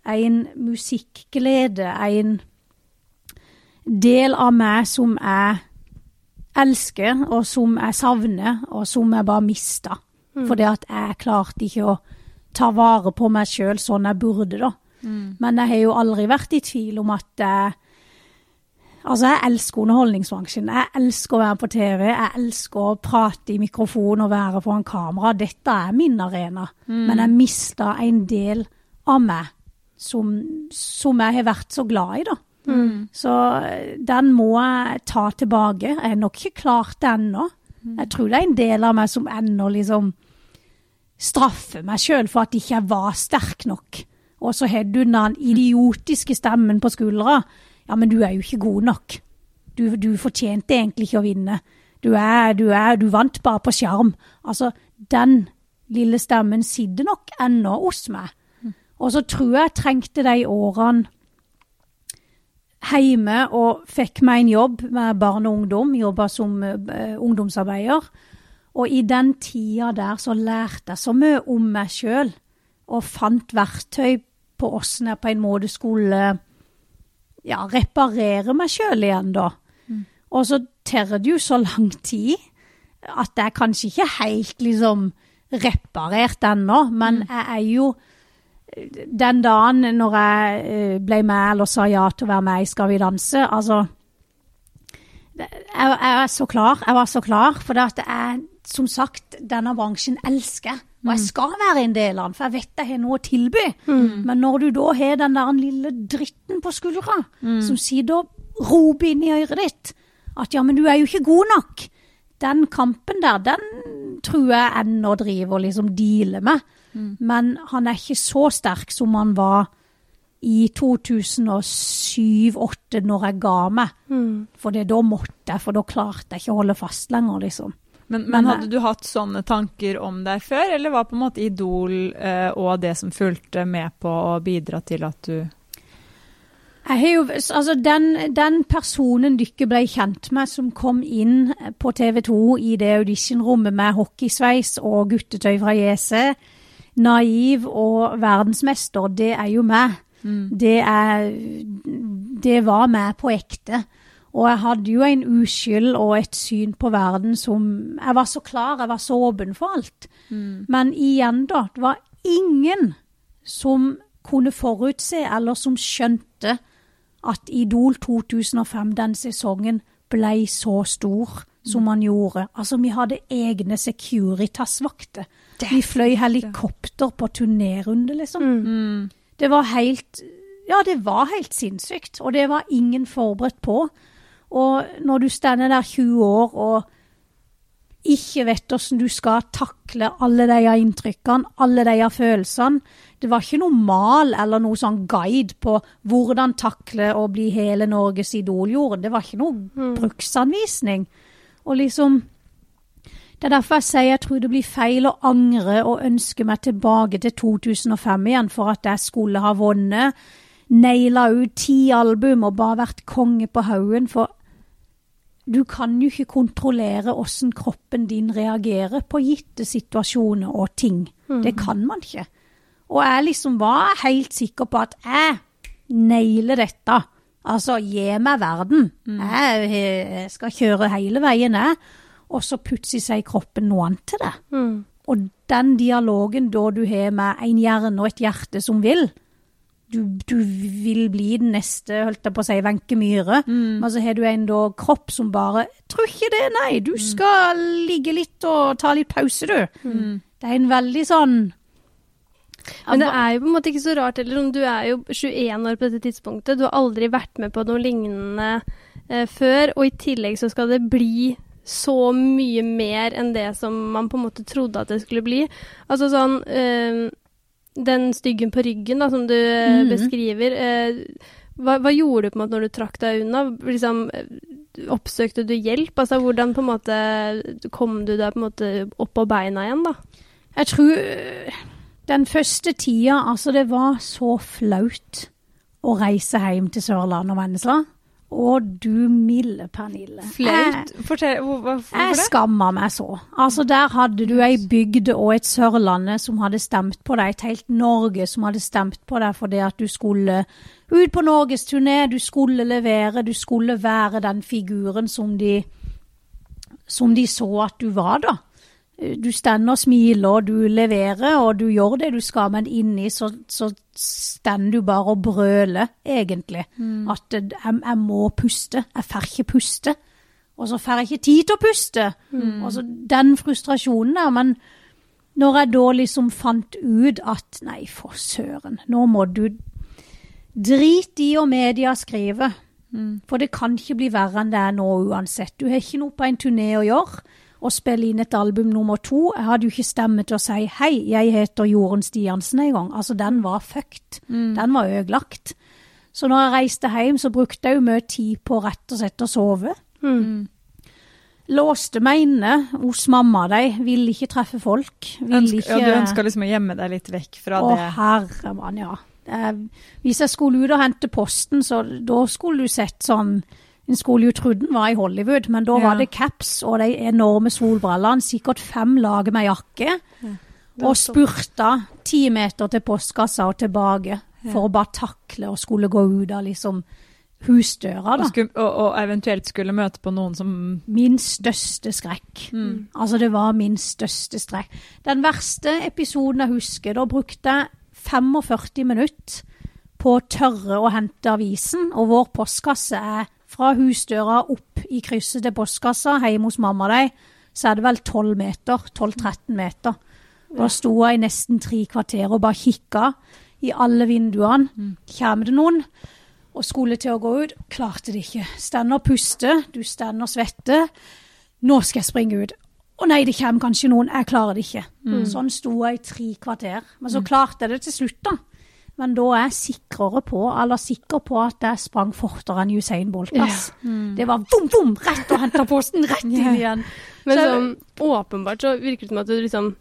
En musikkglede, en del av meg som jeg elsker, og som jeg savner, og som jeg bare mista. Fordi at jeg klarte ikke å ta vare på meg sjøl sånn jeg burde, da. Men jeg har jo aldri vært i tvil om at jeg Altså, jeg elsker underholdningsbransjen. Jeg elsker å være på TV. Jeg elsker å prate i mikrofon og være foran kamera. Dette er min arena. Men jeg mista en del av meg som, som jeg har vært så glad i, da. Så eh, den må jeg ta tilbake. Jeg har nok ikke klart det ennå. Jeg tror det er en del av meg som ennå liksom straffer meg sjøl for at ikke jeg var sterk nok. Og så har du den idiotiske stemmen på skuldra. Ja, men du er jo ikke god nok. Du, du fortjente egentlig ikke å vinne. Du, er, du, er, du vant bare på sjarm. Altså, den lille stemmen sitter nok ennå hos meg. Og så tror jeg jeg trengte de årene hjemme og fikk meg en jobb med barn og ungdom. Jobba som eh, ungdomsarbeider. Og i den tida der så lærte jeg så mye om meg sjøl, og fant verktøy på åssen jeg på en måte skulle ja, reparere meg sjøl igjen, da. Og så tar det jo så lang tid at jeg kanskje ikke helt liksom reparert ennå, men jeg er jo den dagen når jeg eh, ble med eller sa ja til å være med i Skal vi danse, altså jeg, jeg er så klar. Jeg var så klar, for det at jeg, som sagt, denne bransjen elsker. Og jeg skal være en del av den, for jeg vet jeg har noe å tilby. Men når du da har den der lille dritten på skuldra, som sitter og roper inn i øret ditt at ja, men du er jo ikke god nok. Den kampen der, den tror jeg ennå driver og liksom dealer med. Men han er ikke så sterk som han var i 2007-2008, når jeg ga meg. For det, da måtte jeg, for da klarte jeg ikke å holde fast lenger, liksom. Men, Men, men eh, hadde du hatt sånne tanker om deg før, eller var på en måte Idol eh, og det som fulgte med på å bidra til at du jo, altså den, den personen dere ble kjent med som kom inn på TV 2 i det auditionrommet med hockeysveis og guttetøy fra JC, naiv og verdensmester, det er jo meg. Det, er, det var meg på ekte. Og jeg hadde jo en uskyld og et syn på verden som Jeg var så klar, jeg var så åpen for alt. Men igjen, da. Det var ingen som kunne forutse, eller som skjønte at Idol 2005, den sesongen, ble så stor som han gjorde. Altså, vi hadde egne Securitas-vakter. Vi fløy helikopter på turnérunde, liksom. Det var helt Ja, det var helt sinnssykt. Og det var ingen forberedt på. Og når du stender der 20 år og ikke vet hvordan du skal takle alle de inntrykkene, alle de følelsene. Det var ikke noe mal eller noe sånn guide på hvordan takle å bli hele Norges idoljord. Det var ikke noe bruksanvisning. Og liksom Det er derfor jeg sier jeg tror det blir feil å angre og ønske meg tilbake til 2005 igjen for at jeg skulle ha vunnet, naila ut ti album og bare vært konge på haugen. For du kan jo ikke kontrollere åssen kroppen din reagerer på gitte situasjoner og ting. Det kan man ikke. Og jeg liksom var helt sikker på at jeg nailer dette. Altså, gi meg verden. Jeg, jeg skal kjøre hele veien, jeg. Og så plutselig sier kroppen noe annet til det. Mm. Og den dialogen da du har med en hjerne og et hjerte som vil Du, du vil bli den neste, holdt jeg på å si, Wenche Myhre. Men så har du en da kropp som bare Tror ikke det, nei. Du skal ligge litt og ta litt pause, du. Det er en veldig sånn Men det er jo på en måte ikke så rart heller. Du er jo 21 år på dette tidspunktet. Du har aldri vært med på noe lignende eh, før. Og i tillegg så skal det bli så mye mer enn det som man på en måte trodde at det skulle bli. Altså sånn eh, Den styggen på ryggen da, som du mm. Beskriver. Eh, hva, hva gjorde du på en måte når du trakk deg unna? Liksom, oppsøkte du hjelp? Altså hvordan på en måte kom du deg på en måte opp på beina igjen, da? Jeg tror øh, den første tida, altså det var så flaut å reise hjem til Sørlandet og Vennesla. Å du milde Pernille. Flaut? Fortell, hvorfor det? Jeg, skamma meg så. Altså Der hadde du ei bygd og et Sørlandet som hadde stemt på deg, et helt Norge som hadde stemt på deg fordi at du skulle ut på norgesturné, du skulle levere, du skulle være den figuren som de, som de så at du var, da. Du stender og smiler, og du leverer, og du gjør det du skal, men inni så, så stender du bare og brøler, egentlig. At jeg, jeg må puste. Jeg får ikke puste. Og så får jeg ikke tid til å puste. Og så den frustrasjonen der. Men når jeg da liksom fant ut at nei, for søren, nå må du Drit i og media skriver. For det kan ikke bli verre enn det er nå uansett. Du har ikke noe på en turné å gjøre. Å spille inn et album nummer to. Jeg hadde jo ikke stemme til å si 'hei, jeg heter Jorunn Stiansen' en gang. Altså, den var fucked. Den var ødelagt. Så når jeg reiste hjem, så brukte jeg jo mye tid på rett og slett å sove. Låste meg inne hos mamma de, ville ikke treffe folk. Ønsk, ikke ja, du ønska liksom å gjemme deg litt vekk fra Å, det? herre mann, ja. Eh, hvis jeg skulle ut og hente posten, så da skulle du sett sånn En skulle jo trodd den var i Hollywood, men da Ja. var det caps og de enorme solbrillene, sikkert fem lag med jakke, og spurta ti meter til postkassa og tilbake for å bare takle å skulle gå ut av liksom husdøra, Og, skulle, og, og eventuelt skulle møte på noen som Min største skrekk. Mm. Altså, det var min største skrekk. Den verste episoden jeg husker, da brukte jeg 45 minutter på å tørre å hente avisen, og vår postkasse er fra husdøra opp i krysset til postkassa hjemme hos mamma og de, så er det vel 12 meter, 12-13 meter. Da sto jeg i nesten tre kvarter og bare kikka i alle vinduene. Kommer det noen? Og skulle til å gå ut, klarte det ikke. Stend og puste, du stender og svetter. Nå skal jeg springe ut. Å nei, det kommer kanskje noen, jeg klarer det ikke. Sånn sto jeg i tre kvarter. Men så klarte jeg det til slutt, da. Men da er jeg på, eller sikker på at jeg sprang fortere enn Usain Bolt. ass. Det var vom, vom, rett og henta posten, rett inn igjen. Men Så- sånn, åpenbart så virker det som at du liksom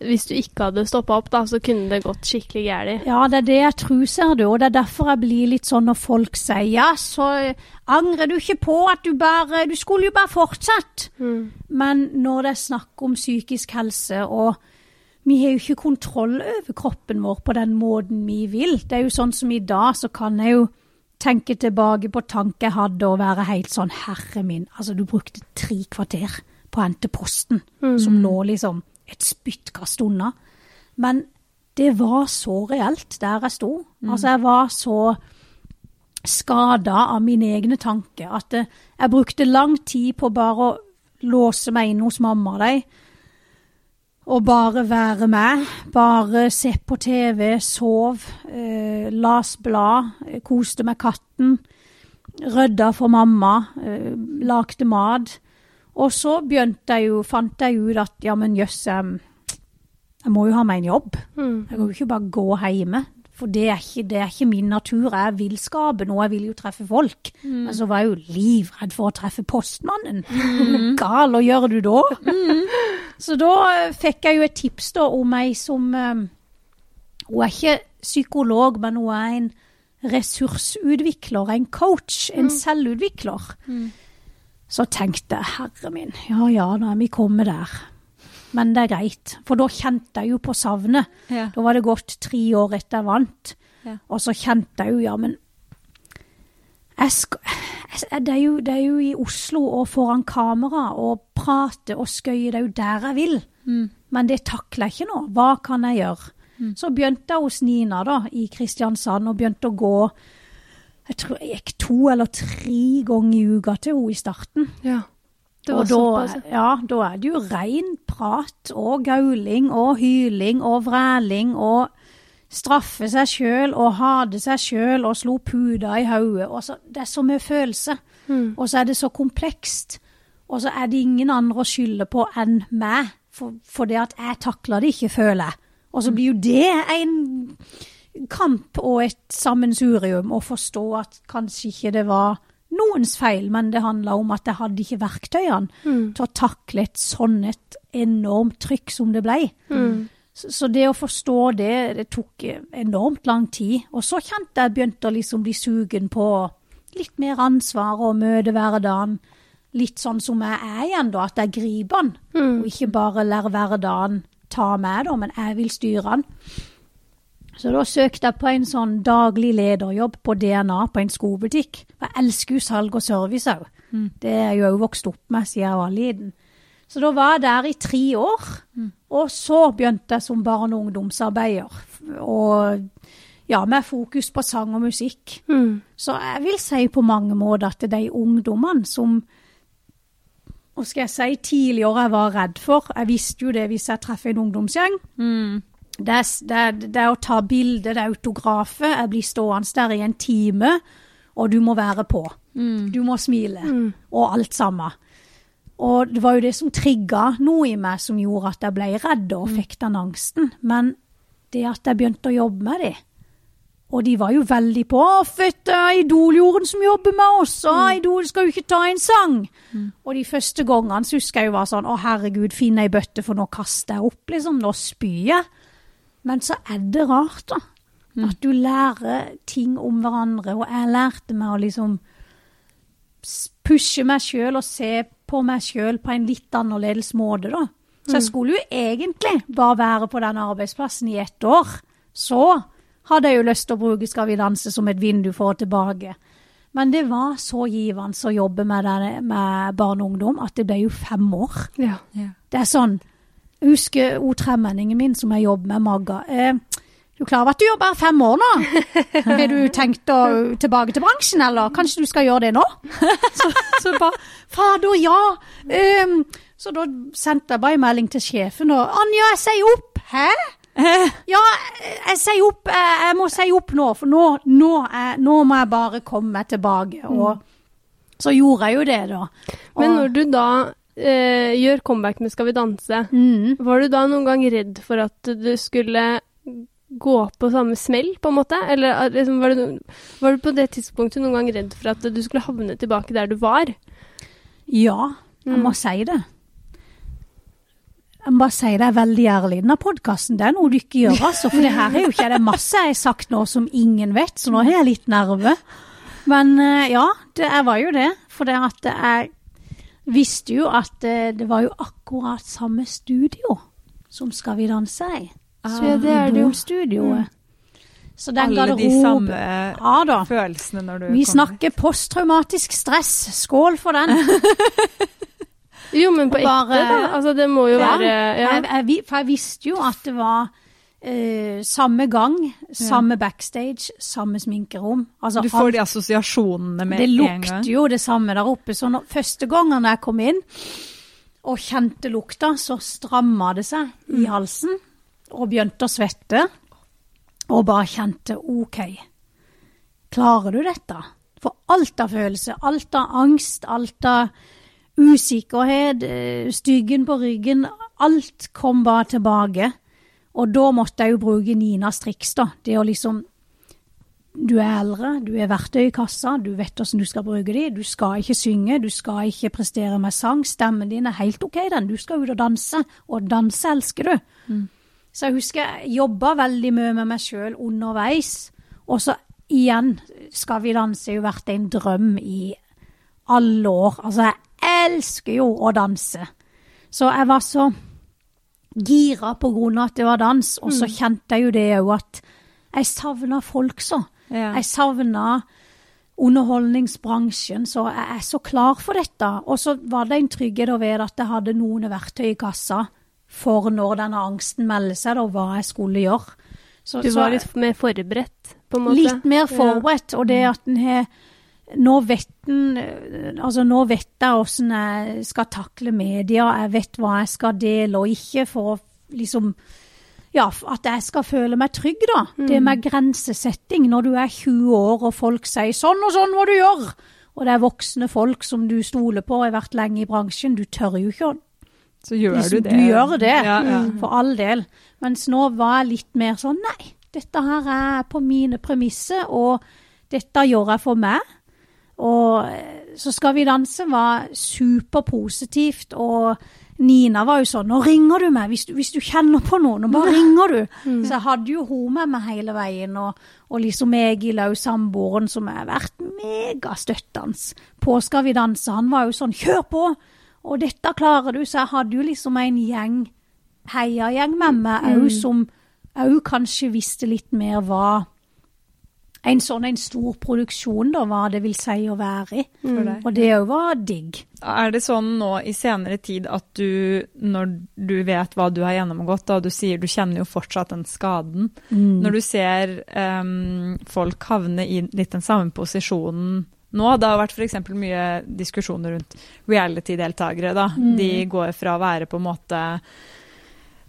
Hvis du ikke hadde stoppa opp, da, så kunne det gått skikkelig galt. Ja, det er det jeg tror, ser du, og det er derfor jeg blir litt sånn når folk sier ja, så angrer du ikke på at du bare Du skulle jo bare fortsatt. Men når det er snakk om psykisk helse, og vi har jo ikke kontroll over kroppen vår på den måten vi vil. Det er jo sånn som i dag, så kan jeg jo tenke tilbake på tanker jeg hadde og være helt sånn Herre min, altså du brukte tre kvarter på å hente posten, som lå liksom et spyttkast unna. Men det var så reelt der jeg sto. Altså, jeg var så skada av mine egne tanker at jeg brukte lang tid på bare å låse meg inn hos mamma og de. Og bare være med. Bare se på TV, sov, eh, las blad, eh, koste med katten. Rydda for mamma, eh, lagde mat. Og så begynte jeg jo, fant jeg ut at ja, men jøss, jeg, jeg må jo ha meg en jobb. Mm. Jeg kan jo ikke bare gå hjemme. For det er, ikke, det er ikke min natur. Jeg vil skape noe, jeg vil jo treffe folk. Men så var jeg jo livredd for å treffe postmannen. Mm. gal å gjøre du da? Så da eh, fikk jeg jo et tips da om ei som eh, Hun er ikke psykolog, men hun er en ressursutvikler, en coach, en selvutvikler. Så tenkte jeg, herre min, ja ja, nå er vi kommet der. Men det er greit, for da kjente jeg jo på savnet. Ja. Da var det gått tre år etter jeg vant. Ja. Og så kjente jeg jo, ja, men det, er jo, det er jo i Oslo og foran kamera og prate og skøye, det er jo der jeg vil. Mm. Men det takler jeg ikke nå. Hva kan jeg gjøre? Så begynte jeg hos Nina da, i Kristiansand og begynte å gå Jeg tror jeg gikk to eller tre ganger i uka til henne i starten. Ja. Det var og da, ja, da er det jo rein prat og gauling og hyling og vræling og straffe seg sjøl og hate seg sjøl og slo puda i hodet. Det er så mye følelse. Mm. Og så er det så komplekst. Og så er det ingen andre å skylde på enn meg, for, for det at jeg takler det ikke, føler jeg. Og så blir jo det en kamp og et sammensurium å forstå at kanskje ikke det var noens feil, men det handla om at jeg hadde ikke verktøyene Mm. til å takle et sånn et enormt trykk som det ble. Mm. Så, det å forstå det, det tok enormt lang tid. Og så kjente jeg begynte å liksom bli sugen på litt mer ansvar og møte hverdagen. Litt sånn som jeg er igjen, da, at jeg griper den. Mm. Og ikke bare lar hverdagen ta meg, da, men jeg vil styre den. Så da søkte jeg på en sånn daglig lederjobb på DNA på en skobutikk. Jeg elsker jo salg og service òg. Det er jeg jo òg vokst opp med siden jeg var liten. Så da var jeg der i tre år. Og så begynte jeg som barne- og ungdomsarbeider. Og ja, med fokus på sang og musikk. Mm. Så jeg vil si på mange måter at de ungdommene som hva skal jeg si, tidligere jeg var redd for Jeg visste jo det hvis jeg treffer en ungdomsgjeng. Mm. Det det, det å ta bilde, det er autografe, Jeg blir stående der i en time, og du må være på. Du må smile, og alt sammen. Og det var jo det som trigga noe i meg som gjorde at jeg ble redd og fikk den angsten. Men det at jeg begynte å jobbe med det, og de var jo veldig på 'Å, er Idol-jorden som jobber med oss', og 'Idol skal jo ikke ta en sang'. Og de første gangene så husker jeg jo var sånn 'Å, herregud, finn ei bøtte, for nå kaster jeg opp', liksom. Nå spyr jeg. Men så er det rart, da. At du lærer ting om hverandre. Og jeg lærte meg å liksom pushe meg sjøl og se på meg sjøl på en litt annerledes måte, da. Så jeg skulle jo egentlig bare være på den arbeidsplassen i ett år. Så hadde jeg jo lyst til å bruke Skal vi danse som et vindu for å tilbake. Men det var så givende å jobbe med, det, med barn og ungdom at det ble jo fem år. Ja. Ja. Det er sånn Jeg husker hun tremenningen min som jeg jobber med, Magga. Eh, du er klar over at du jobber fem år nå? Har du tenkt å tilbake til bransjen, eller kanskje du skal gjøre det nå? Så, så bare Fader, ja! Um, så da sendte jeg bare en melding til sjefen og Anja, jeg sier opp! Hæ? Ja, jeg sier opp. Jeg, jeg må si opp nå, for nå, nå, er, nå må jeg bare komme meg tilbake. Og så gjorde jeg jo det, da. Og, Men når du da eh, gjør comeback med Skal vi danse, mm, var du da noen gang redd for at du skulle gå på samme smell, på en måte? Eller eh, liksom, var, du, var du på det tidspunktet noen gang redd for at du skulle havne tilbake der du var? Ja, jeg Mm. må si det. Jeg må bare si det er veldig ærlig. Denne podkasten det er noe du ikke gjør, altså. For det her er jo ikke det er masse jeg har sagt nå som ingen vet, så nå har jeg litt nerve. Men eh, ja, det, jeg var jo det. For det at jeg visste jo at eh, det var jo akkurat samme studio som Skal vi danse i. Så ja, det er det. Idol-studioet. Så den Alle de samme Ja da. følelsene når du Vi kommer. snakker posttraumatisk stress. Skål for den. Jo, men på ekte, da. Altså, det må jo Ja. være ja. Jeg, jeg, for jeg visste jo at det var eh, samme gang, samme backstage, samme sminkerom. Altså, Du får alt- de assosiasjonene med det en lukter jo det samme der oppe. Så når, første gangen jeg kom inn og kjente lukta, så stramma det seg i halsen og begynte å svette. Og bare kjente OK, klarer du dette? For alt av følelse, alt av angst, alt av usikkerhet, eh, styggen på ryggen, alt kom bare tilbake. Og da måtte jeg jo bruke Ninas triks, da. Det å liksom Du er eldre, du er verktøy i kassa, du vet hvordan du skal bruke de. Du skal ikke synge, du skal ikke prestere med sang. Stemmen din er helt OK, den. Du skal ut og danse, og danse elsker du. Mm. Så jeg husker jeg jobba veldig mye med meg sjøl underveis. Og så igjen, Skal vi danse har jo vært en drøm i alle år. Altså, jeg elsker jo å danse. Så jeg var så gira på grunn av at det var dans, og så kjente jeg jo det òg at jeg savna folk så. Ja. Jeg savna underholdningsbransjen, så jeg er så klar for dette. Og så var det en trygghet å vite at jeg hadde noen verktøy i kassa for når denne angsten melder seg, og hva jeg skulle gjøre. Så, Du var litt mer forberedt, på en måte? Litt mer forberedt, og det at en har nå vet, en, eh, altså nå vet jeg hvordan jeg skal takle media, jeg vet hva jeg skal dele og ikke, for liksom Ja, at jeg skal føle meg trygg, da. Det med grensesetting når du er 20 år og folk sier 'sånn og sånn må du gjøre', og det er voksne folk som du stoler på og har vært lenge i bransjen, du tør jo ikke å Så gjør liksom, du det. Du gjør det, Ja, ja. for all del. Mens nå var jeg litt mer sånn nei, dette her er på mine premisser, og dette gjør jeg for meg. Og eh, så skal vi danse var superpositivt, og Nina var jo sånn, nå ringer du meg hvis du, hvis du kjenner på noe, nå bare ringer du. Så jeg hadde jo hun med meg hele veien, og, og liksom Egil òg, samboeren, som har vært megastøttende på Skal vi danse. Han var jo sånn, kjør på! Og dette klarer du, så jeg hadde jo liksom en gjeng, heiagjeng med meg òg, som òg kanskje visste litt mer hva en sånn en stor produksjon, da, hva det vil si å være i. Mm. Og det òg var digg. Er det sånn nå i senere tid at du, når du vet hva du har gjennomgått, da du sier du kjenner jo fortsatt den skaden, Mm. når du ser um, folk havne i litt den samme posisjonen nå, det har vært f.eks. mye diskusjoner rundt reality-deltakere. da. Mm. De går fra å være på en måte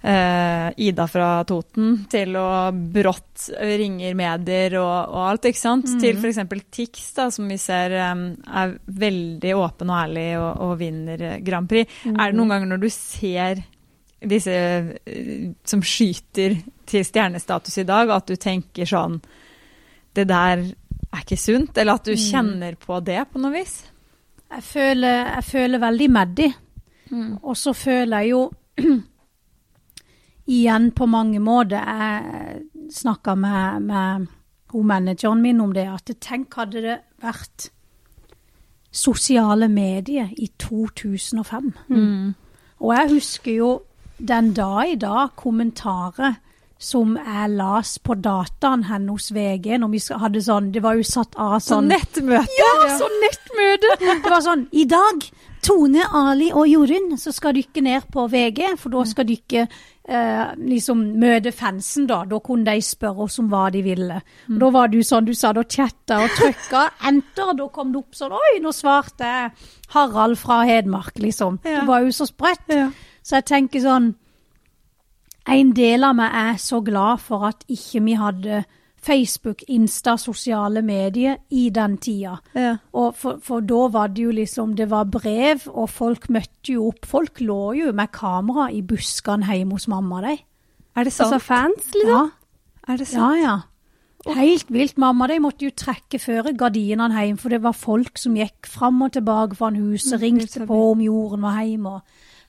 eh, Ida fra Toten til å brått ringer medier og, og alt, ikke sant? Mm. Til f.eks. Tix, da, som vi ser um, er veldig åpen og ærlig og, og vinner Grand Prix. Mm. Er det noen ganger når du ser disse eh, som skyter til stjernestatus i dag, at du tenker sånn Det der er ikke sunt? Eller at du Mm. kjenner på det på noe vis? Jeg føler, jeg føler veldig med de. Og så føler jeg jo igjen på mange måter Jeg snakka med, med manageren min om det, at tenk hadde det vært sosiale medier i 2005. Mm. Og jeg husker jo den dag i dag kommentarer som jeg las på dataen henne hos VG når vi hadde sånn Det var jo satt av sånn sånn nettmøte! ja, sånn nettmøte! Det var sånn I dag, Tone, Ali og Jorunn, så skal dykke ned på VG, for da skal dykke eh, liksom møte fansen, da. Da kunne de spørre oss om hva de ville. Og da var du sånn, du sa da chatta og trykka enter, da kom det opp sånn Oi, nå svarte jeg Harald fra Hedmark, liksom. Ja. Det var jo så sprøtt. Ja. Så jeg tenker sånn En del av meg er så glad for at ikke vi hadde Facebook, Insta, sosiale medier i den tida. Ja. Og for, for da var det jo liksom Det var brev, og folk møtte jo opp. Folk lå jo med kamera i buskene hjemme hos mamma, de. Er det sant? Altså fans, liksom? Ja, er det sant? ja. ja. Helt vilt. Mamma de måtte jo trekke før gardinene hjem, for det var folk som gikk fram og tilbake foran huset, Mm, ringte på om jorden var hjemme. og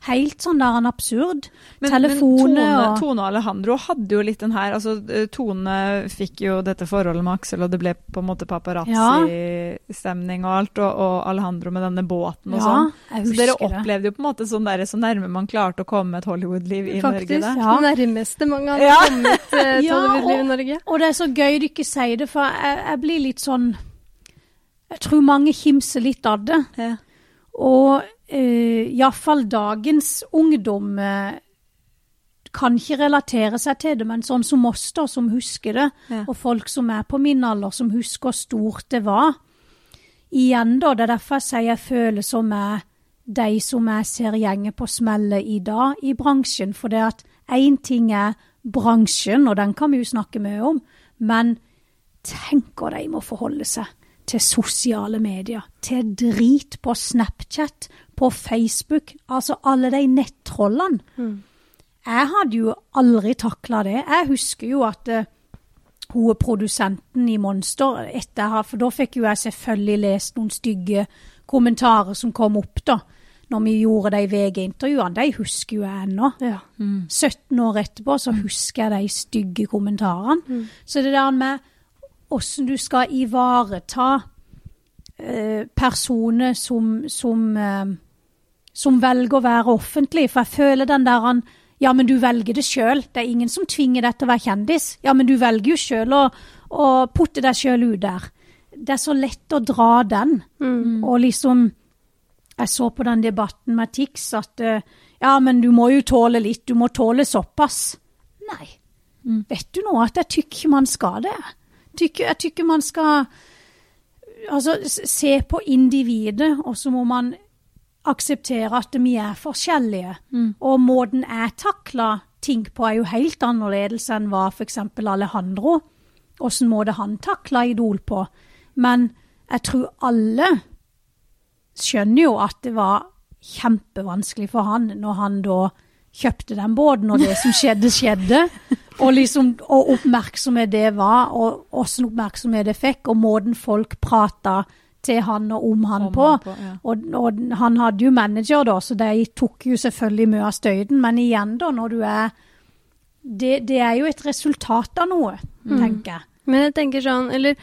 Helt sånn der en absurd. Men, Telefoner men Tone, og Tone og Alejandro hadde jo litt den her altså eh, Tone fikk jo dette forholdet med Aksel, og det ble på en måte paparazzi-stemning og alt, og, og Alejandro med denne båten og Ja, sånn. Så dere opplevde jo på en måte sånn der, så nærme man klarte å komme et Hollywood-liv i Faktisk. Norge. Faktisk, Ja. Det nærmeste mange har Ja. kommet et Ja, Tollywood-liv i og- Norge. Og det er så gøy du ikke sier det, for jeg, jeg blir litt sånn Jeg tror mange kimser litt av det. Ja. Og uh, iallfall dagens ungdom uh, kan ikke relatere seg til det, men sånn som oss, da, som husker det, Ja. og folk som er på min alder, som husker hvor stort det var. Igjen, da, det er derfor jeg sier jeg føler som er de som jeg ser gjenger på smellet i dag i bransjen. For det at én ting er bransjen, og den kan vi jo snakke mye om, men tenk hva de må forholde seg til sosiale medier, til drit på Snapchat, på Facebook, altså alle de nettrollene. Jeg hadde jo aldri takla det. Jeg husker jo at uh, hun produsenten i Monster, etter, for da fikk jo jeg selvfølgelig lest noen stygge kommentarer som kom opp da, når vi gjorde de VG-intervjuene. De husker jo jeg ennå. Ja. 17 år etterpå så husker jeg de stygge kommentarene. Så det der med hvordan du skal ivareta eh, personer som, som, eh, som velger å være offentlig. For jeg føler den der han Ja, men du velger det sjøl. Det er ingen som tvinger deg til å være kjendis. Ja, men du velger jo sjøl å, å putte deg sjøl ut der. Det er så lett å dra den. Og liksom Jeg så på den debatten med Tix at eh, ja, men du må jo tåle litt. Du må tåle såpass. Nei. Vet du nå at jeg tykker man skal det? Tykker, jeg tykker man skal altså, se på individet, og så må man akseptere at vi er forskjellige. Og måten jeg takler ting på, er jo helt annerledes enn hva f.eks. Alejandro. Åssen måte han takla Idol på. Men jeg tror alle skjønner jo at det var kjempevanskelig for han når han da kjøpte den båten, og det som skjedde, skjedde. Og liksom, og oppmerksomhet det var, og åssen oppmerksomhet det fikk, og måten folk prata til han og om han Om på. han på, ja. og, og han hadde jo manager da, så de tok jo selvfølgelig mye av støyten, men igjen da, når du er det, det er jo et resultat av noe, tenker jeg. Men jeg tenker sånn, eller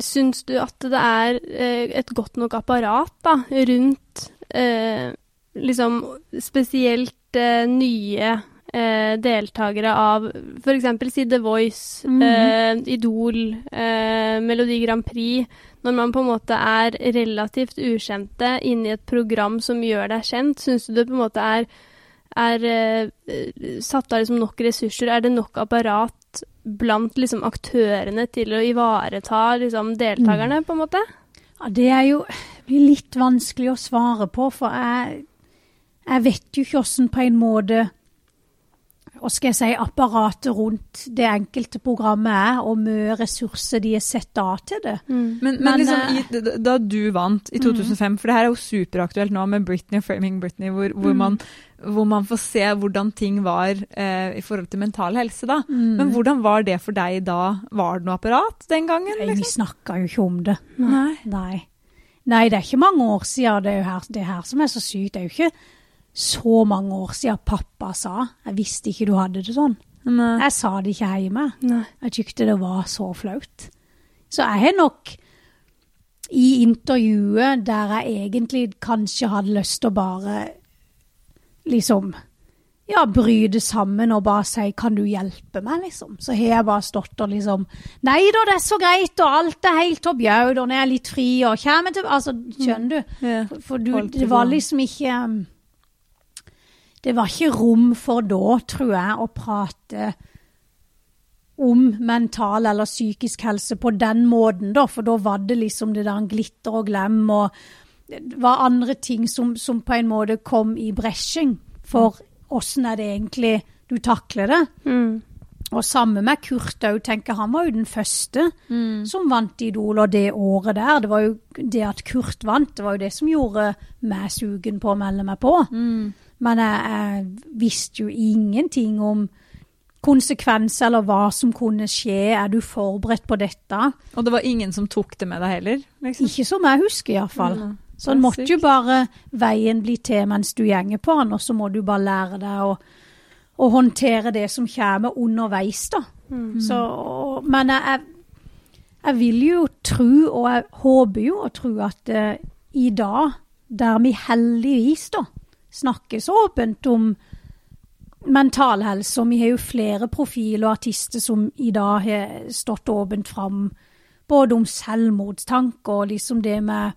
syns du at det er eh, et godt nok apparat da, rundt eh, liksom spesielt eh, nye eh, deltakere av f.eks. si The Voice, Mhm. eh, Idol, eh, Melodi Grand Prix, når man på en måte er relativt ukjente inni et program som gjør deg kjent, syns du det på en måte er er eh, satt av liksom nok ressurser? Er det nok apparat blant liksom, aktørene til å ivareta liksom, deltakerne, på en måte? Ja, det er jo blir litt vanskelig å svare på, for jeg, jeg vet jo ikke hvordan på en måte hva skal jeg si, apparatet rundt det enkelte programmet er, og mye ressurser de er satt av til det. Men, men, Men, liksom, eh, i, da- du vant i 2005, for det her er jo superaktuelt nå med Britney og Framing Britney, hvor, hvor, man, hvor man får se hvordan ting var eh, i forhold til mental helse. da. Men hvordan var det for deg da? Var det noe apparat den gangen? Nei, vi Liksom? snakka jo ikke om det. Nei. Nei. Nei, det er ikke mange år siden. Det er jo her, det her som er så sykt. Det er jo ikke så mange år siden pappa sa 'jeg visste ikke du hadde det sånn'. Nei. Jeg sa det ikke hjemme. Nei. Jeg tykte det var så flaut. Så jeg har nok i intervjuet der jeg egentlig kanskje hadde lyst til å bare liksom ja, bryte sammen og bare si 'kan du hjelpe meg', liksom. Så har jeg bare stått og liksom 'nei da, det er så greit, og alt er helt topp jau, og jeg er litt fri', og kommer til Altså, skjønner du? Ja. For, du, det var liksom ikke um, Det var ikke rom for da, tror jeg, å prate om mental eller psykisk helse på den måten, da. For da var det liksom det der glitter og glem, og det var andre ting som, som på en måte kom i bresjen for åssen er det egentlig du takler det. Mm. Og samme med Kurt òg, tenker han var jo den første som vant Idol, og det året der. Det var jo det at Kurt vant, det var jo det som gjorde meg sugen på å melde meg på. Men jeg, jeg visste jo ingenting om konsekvenser eller hva som kunne skje. Er du forberedt på dette? Og det var ingen som tok det med deg heller? Liksom. Ikke som jeg husker, iallfall. Mm. Så en måtte jo bare veien bli til mens du gjenger på den, og så må du bare lære deg å, å håndtere det som kommer underveis, da. Så, og- men jeg, jeg, vil jo tro, og jeg håper jo å tro at uh, i dag, der vi heldigvis da snakkes åpent om mental helse, og vi har jo flere profiler og artister som i dag har stått åpent fram, både om selvmordstanker og liksom det med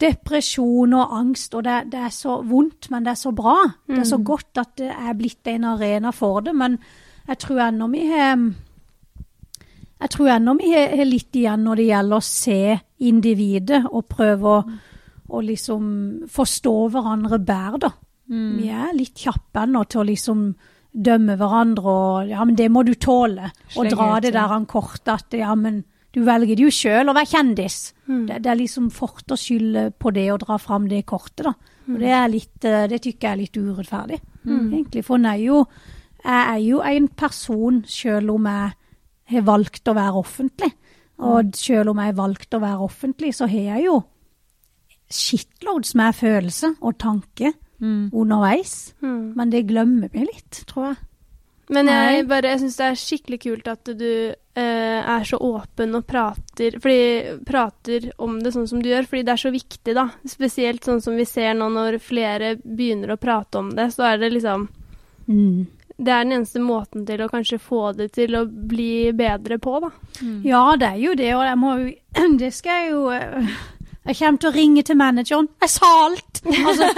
depresjon og angst, og det, det er så vondt, men det er så bra. Det er så godt at det er blitt en arena for det, men jeg tror ennå vi har jeg tror ennå vi har har litt igjen når det gjelder å se individet og prøve å, å liksom forstå hverandre bedre, da. Vi er litt kjappe ennå til å liksom dømme hverandre og ja, men det må du tåle. Og dra det der han kortet at ja, men Du velger det jo sjøl å være kjendis. Det, det er liksom fort å skylde på det og dra fram det kortet, da. Og det, er litt, eh, det tykker jeg er litt urettferdig, egentlig. For er jo, jeg er jo en person sjøl om jeg har valgt å være offentlig. Og sjøl om jeg har valgt å være offentlig, så har jeg jo shitloads med følelse og tanke underveis. Mm. Men det glemmer vi litt, tror jeg. Men jeg, Nei. bare, jeg syns det er skikkelig kult at du eh, er så åpen og prater, fordi, prater om det sånn som du gjør, fordi det er så viktig, da. Spesielt sånn som vi ser nå når flere begynner å prate om det, så er det liksom Mm. Det er den eneste måten til å kanskje få det til å bli bedre på, da. Ja, det er jo det, og jeg må jo Det skal jeg jo eh, Jeg kommer til å ringe til manageren. Jeg sa alt! Altså,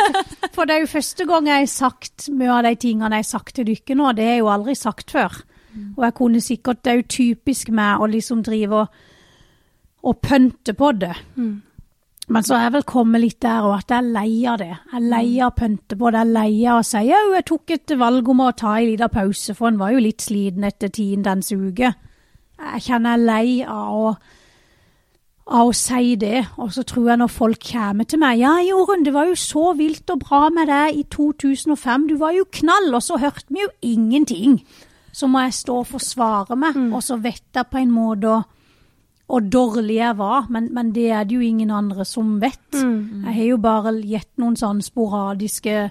for det er jo første gang jeg har sagt mye av de tingene jeg har sagt til dere nå. Det har jeg jo aldri sagt før. Og jeg kunne sikkert Det er jo typisk meg å liksom drive og, og pønte på det. Men så er jeg vel kommet litt der og at jeg er lei av det. Jeg er lei av å pønte på det. Jeg er lei av å si jo, jeg tok et valg om å ta en liten pause, for en var jo litt sliten etter tiendens uke. Jeg kjenner jeg er lei av å, av å si det, og så tror jeg når folk kommer til meg Ja, Jorunn, det var jo så vilt og bra med deg i 2005, du var jo knall, og så hørte vi jo ingenting. Så må jeg stå og forsvare meg, og så vet jeg på en måte hvor dårlig jeg var, men, men det er det jo ingen andre som vet. Jeg har jo bare gitt noen sånne sporadiske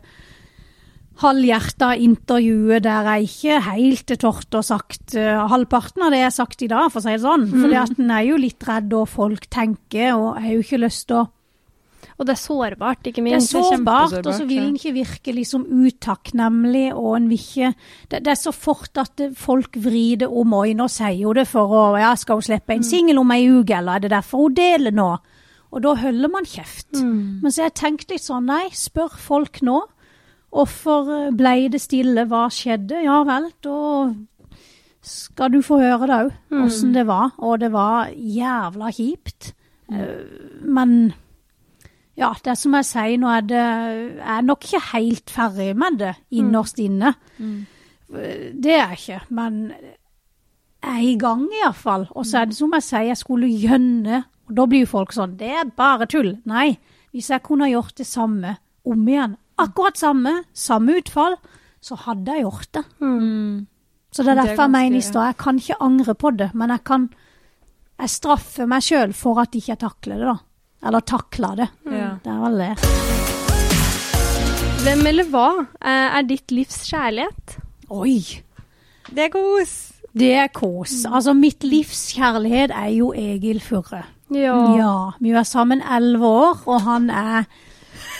halvhjerta intervjuer der jeg ikke helt er tort og sagt uh, halvparten av det jeg har sagt i dag, for å si det sånn. For en er jo litt redd hva folk tenker, og jeg har jo ikke lyst til å Og det er sårbart, ikke det er minst. sårbart, og så vil en ikke virke liksom utakknemlig, og en vil ikke det, det er så fort at folk vrir det om øynene og sier jo det for å Ja, skal hun slippe en singel om ei uke, eller er det derfor hun deler nå? Og da holder man kjeft. Men så har jeg tenkt litt sånn, nei, spør folk nå. Hvorfor eh, blei det stille, hva skjedde? Ja vel, da skal du få høre det òg, åssen det var. Og det var jævla kjipt. Eh, Men ja, det er som jeg sier, nå er det Jeg er nok ikke helt ferdig med det innerst inne. Eh, Det er jeg ikke, men jeg er i gang iallfall. Og så er det som jeg sier, jeg skulle gjønne Og da blir jo folk sånn Det er bare tull. Nei. Hvis jeg kunne gjort det samme om igjen, akkurat samme, samme utfall, så hadde jeg gjort det. Så det er Det er derfor jeg mener i ganske- stad, jeg kan ikke angre på det, men jeg kan Jeg straffer meg sjøl for at ikke jeg takler det, da. Eller takler det. Ja. Det er vel det. Hvem eller hva eh, er ditt livs kjærlighet? Oi! Det er kos. Det er kos. Altså, mitt livs kjærlighet er jo Egil Furre. Ja. Ja, vi var sammen elleve år, og han er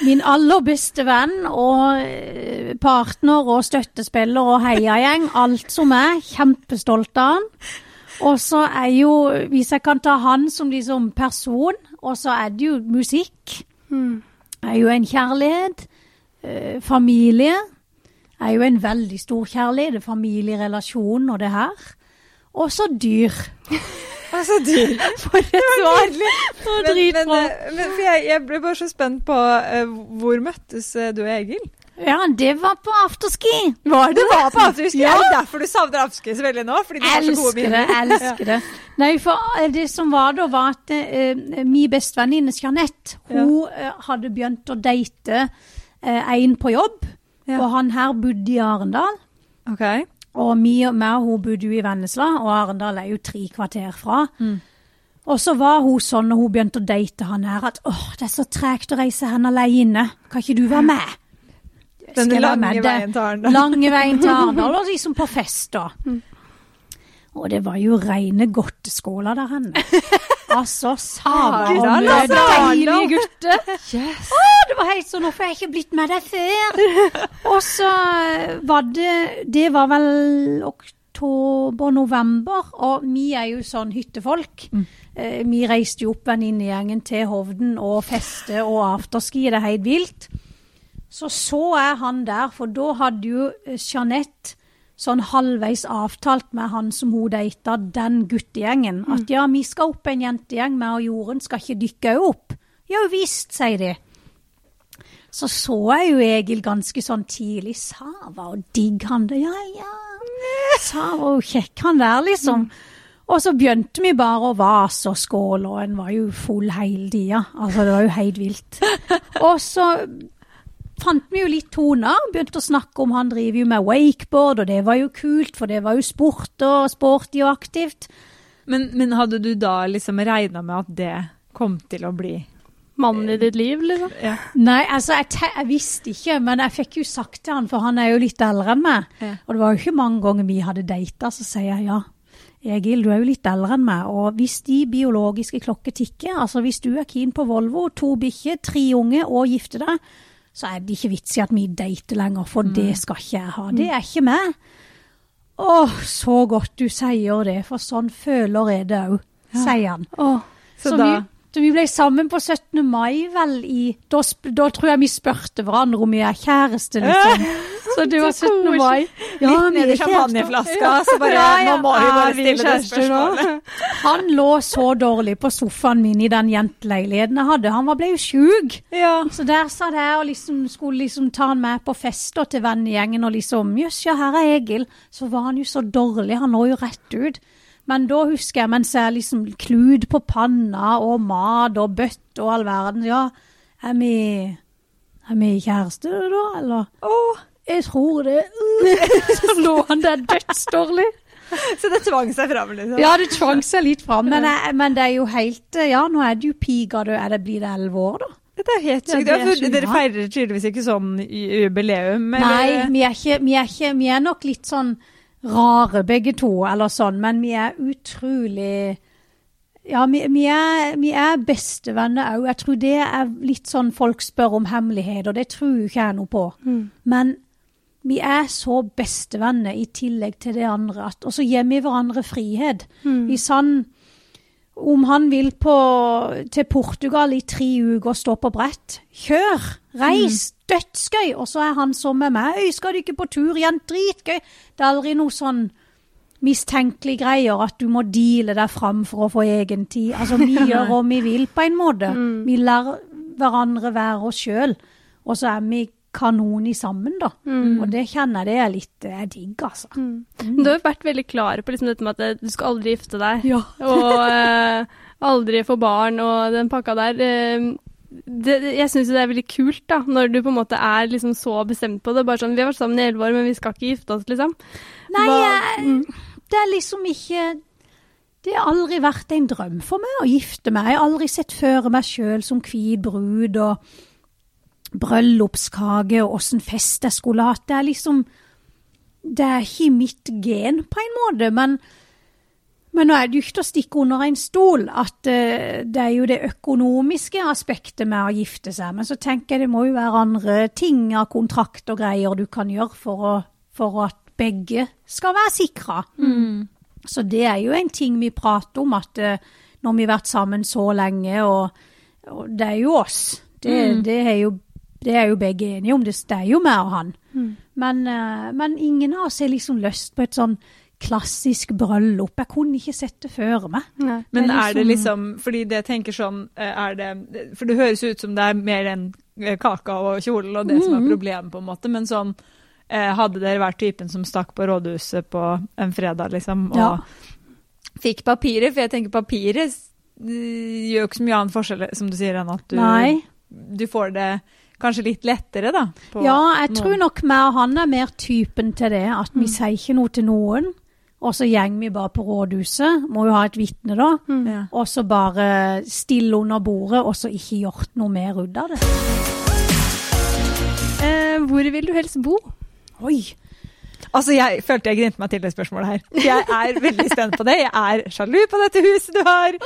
min aller beste venn og eh, partner og støttespiller og heiagjeng. Alt som er. Kjempestolt av han. Og så er jo, hvis jeg kan ta han som liksom person, og så er det jo musikk. Mm. er jo en kjærlighet. Eh, familie er jo en veldig stor kjærlighet. Familierelasjon og det her. Og så dyr. Altså, du. For et svar! Det dritbra. eh, for jeg, jeg ble bare så spent på uh, hvor møttes uh, du og Egil? Ja, det var på afterski. Var det var på afterski? Ja. Er det derfor du savner afterski så veldig nå? Fordi du har så gode Elsker det, minner? elsker det. Nei, for det som var da, var at uh, min bestevenninne Jeanette, hun eh, hadde begynt å date uh, en på jobb, Ja. og han her bodde i Arendal. Ok. Og mi og meg og hun bodde jo i Vennesla, og Arendal er jo tre kvarter fra. Mm. Og så var hun sånn når hun begynte å date han her, at åh, det er så tregt å reise hen alene. Kan ikke du være med? Den lange med veien til Arendal. Lange veien til Arendal, og liksom på fest da. Og det var jo reine godteskåler der henne. Altså, og Arendal, møte altså. deilige. Yes. Å, det var helt sånn, hvorfor har jeg ikke blitt med deg før? Og så var det, det var vel oktober-november, og vi er jo sånn hyttefolk. Eh, vi reiste jo opp venninnegjengen til Hovden og feste og afterski, det er helt vilt. Så så jeg han der, for da hadde jo eh, Jeanette sånn halvveis avtalt med han som hun data, den guttegjengen, at ja, vi skal opp en jentegjeng, vi og Jorunn skal ikke dykke opp. Ja visst, sier de. Så så jeg jo Egil ganske sånn tidlig. Sava og digg han det. Ja, ja. Sava og kjekk han der, liksom. Og så begynte vi bare å vase og skåle, og en var jo full hele tida. Altså, det var jo helt vilt. Og så fant vi jo litt toner, begynte å snakke om han driver jo med wakeboard, og det var jo kult, for det var jo sport og sporty og aktivt. Men, men hadde du da liksom regna med at det kom til å bli Mannen i ditt liv, liksom? ja. Nei, altså, jeg, te jeg visste ikke, men jeg fikk jo sagt til han, for han er jo litt eldre enn meg. Ja. Og det var jo ikke mange ganger vi hadde data, så sier jeg ja. Egil, du er jo litt eldre enn meg, og hvis de biologiske klokker tikker, altså hvis du er keen på Volvo, to bikkjer, tre unge og gifte deg, så er det ikke vits i at vi dater lenger, for det skal ikke jeg ha. Det er ikke meg. Åh, så godt du sier det, for sånn føler jeg det òg, sier han. Åh. Så, Så, da vi, så vi ble sammen på 17. mai, vel, i Da, da tror jeg vi spurte hverandre om vi er kjæreste, liksom. Så det var 17. mai. Ja, litt i champagneflaska, så bare Ja, ja. Nå må vi bare stille det spørsmålet. Han lå så dårlig på sofaen min i den jenteleiligheten jeg hadde. Han ble jo sjuk. Ja. Så der satt jeg og liksom skulle liksom ta han med på fester til vennegjengen og liksom Jøss, ja, her er Egil. Så var han jo så dårlig. Han lå jo rett ut. Men da husker jeg mens jeg liksom klud på panna og mat og bøtte og all verden. Ja, er vi Er vi kjærester da, eller? Oh. Jeg tror det. Så lå han der dødsdårlig. så det tvang seg fram, liksom. Ja, det tvang seg litt fram, men, jeg, men det er jo helt Ja, nå er det jo piga død. Er det, blir det elleve år, da? Det er helt Ja, sykt. det er Ja, dere feirer tydeligvis ikke sånn jubileum? Nei, vi er, ikke, vi, er ikke, vi er nok litt sånn rare begge to, eller sånn, men vi er utrolig Ja, vi, vi, er, vi er bestevenner òg. Jeg tror det er litt sånn folk spør om hemmeligheter, det tror ikke jeg noe på. Men vi er så bestevenner i tillegg til det andre, at, og så gir vi hverandre frihet. Hvis han om han vil på, til Portugal i tre uker og stå på brett, kjør! Reis! Dødsgøy! Og så er han som med meg. «Øy, Skal du ikke på tur igjen? Dritgøy! Det er aldri noe sånn mistenkelige greier at du må deale deg fram for å få egen tid. Altså, vi gjør hva vi vil, på en måte. Vi lar hverandre være oss sjøl, og så er vi kanon i sammen, da. Og det kjenner jeg det er litt er digg, altså. Men Du har jo vært veldig klar på liksom dette med at du skal aldri gifte deg. Ja. og eh, aldri få barn og den pakka der. Eh, det, jeg syns det er veldig kult da, når du på en måte er liksom så bestemt på det. Bare sånn, Vi har vært sammen i elleve år, men vi skal ikke gifte oss, liksom. Nei, Hva- jeg, det er liksom ikke Det har aldri vært en drøm for meg å gifte meg. Jeg har aldri sett føre meg sjøl som hvit brud og bryllupskake og åssen fest jeg skulle hatt. Det er liksom Det er ikke mitt gen, på en måte, men men nå er det jo ikke til å stikke under en stol at uh, det er jo det økonomiske aspektet med å gifte seg. Men så tenker jeg det må jo være andre ting av kontrakt og greier du kan gjøre for, å, for at begge skal være sikra. Så det er jo en ting vi prater om, at uh, når vi har vært sammen så lenge, og, og det er jo oss. Det, det, er jo, det er jo begge enige om. Det, det er jo meg og han. Men, eh, men ingen av oss har liksom lyst på et sånn klassisk bryllup. Jeg kunne ikke sett det før meg. Nei. Men er det liksom Fordi det tenker sånn eh, er det, For det høres ut som det er mer den eh, kaka og kjolen og det som er problemet, på en måte. Men sånn Hadde dere vært typen som stakk på rådhuset på en fredag, liksom, og Ja. fikk papirer? For jeg tenker papiret gjør jo ikke så mye annen forskjell, som du sier, enn at du, du får det kanskje litt lettere, da. på Ja, jeg noen- tror nok meg og han er mer typen til det. At vi sier ikke noe til noen. Og så gjeng vi bare på rådhuset. Må jo ha et vitne, da. ja. Og så bare stille under bordet, og så ikke gjort noe mer ut av det. Eh, hvor vil du helst bo? Oi! Altså, jeg følte jeg grinte meg til det spørsmålet her. Jeg er veldig spent på det. Jeg er sjalu på dette huset du har.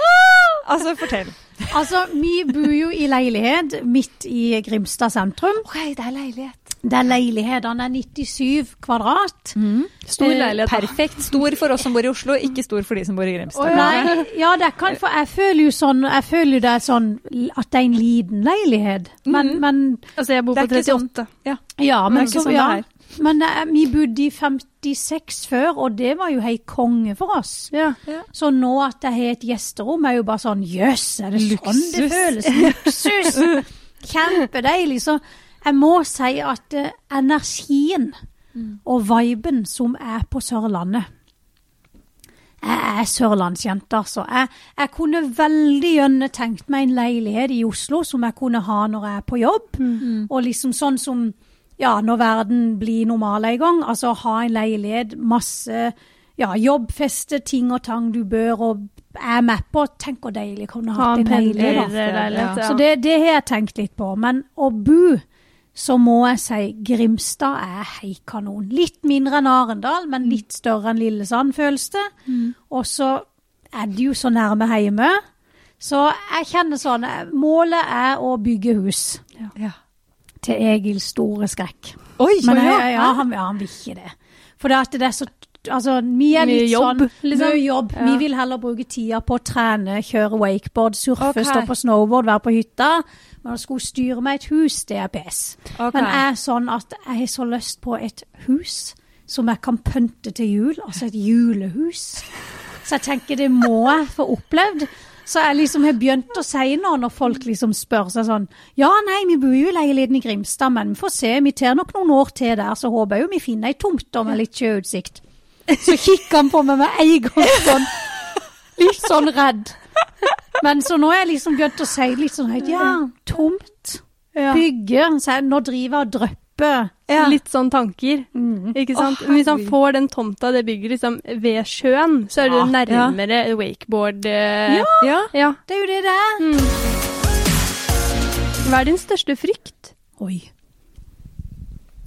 Altså, fortell. Altså, vi bor jo i leilighet midt i Grimstad sentrum. Ok, det er leilighet. Det er leilighetene er 97 kvadrat. Stor Eh, leilighet. Perfekt. Stor for oss som bor i Oslo, ikke stor for de som bor i Grimstad. Nei, ja, det kan, for jeg føler jo sånn, jeg føler jo det er sånn at det er en liten leilighet. Men, men Altså, jeg bor Det på er ikke sånn. 38. Ja. Ja, Men men, det er ikke så, sånn det ja. er. Men er- vi bodde i 56 før, og det var jo helt konge for oss. Ja. Så nå at jeg har et gjesterom, er jo bare sånn jøss, er det sånn det føles? Luksus! Kjempedeilig. Så jeg må si at eh, energien og viben som er på Sørlandet Jeg er sørlandsjente, altså. Jeg, jeg kunne veldig gjerne tenkt meg en leilighet i Oslo som jeg kunne ha når jeg er på jobb. Og liksom sånn som ja, når verden blir normal en gang. Altså ha en leilighet, masse ja, jobbfeste, ting og tang du bør og er med på. Tenk hvor deilig kunne Ha en leilighet. Ja. Så det, det har jeg tenkt litt på. Men å bo, så må jeg si Grimstad er hei kanon. Litt mindre enn Arendal, men litt større enn Lillesand, føles det. Og så er det jo så nærme hjemme. Så jeg kjenner sånn Målet er å bygge hus. Ja. Ja. Til Egils store skrekk. Oi! Men jeg, ja, han, ja, han vil ikke det. For det, er så Altså, vi er Mye litt jobb, sånn liksom. Mye jobb. Ja. Vi vil heller bruke tida på å trene, kjøre wakeboard, surfe, okay. stå på snowboard, være på hytta. Men å skulle styre meg et hus, det er PS. Okay. Men jeg er sånn at jeg har så lyst på et hus som jeg kan pynte til jul. Altså et julehus. Så jeg tenker det må jeg få opplevd. Så jeg liksom har begynt å si nå, når folk liksom spør seg sånn Ja, nei, vi bor jo i leiligheten i Grimstad, men vi får se. Vi tar nok noen år til der, så håper jeg jo vi finner ei tomt med litt sjøutsikt. Så kikker han på meg med en gang sånn, litt sånn redd. Men så nå har jeg liksom begynt å si litt sånn høyt Ja, tomt. Bygge. Så jeg, nå driver jeg og drypper. Ja. Litt sånn tanker. Ikke sant? Oh, Hvis han får den tomta, det bygget liksom ved sjøen, så er det Ja. nærmere wakeboard. eh, Ja. Ja. ja. Det er jo det det er. Hva er din største frykt? Oi.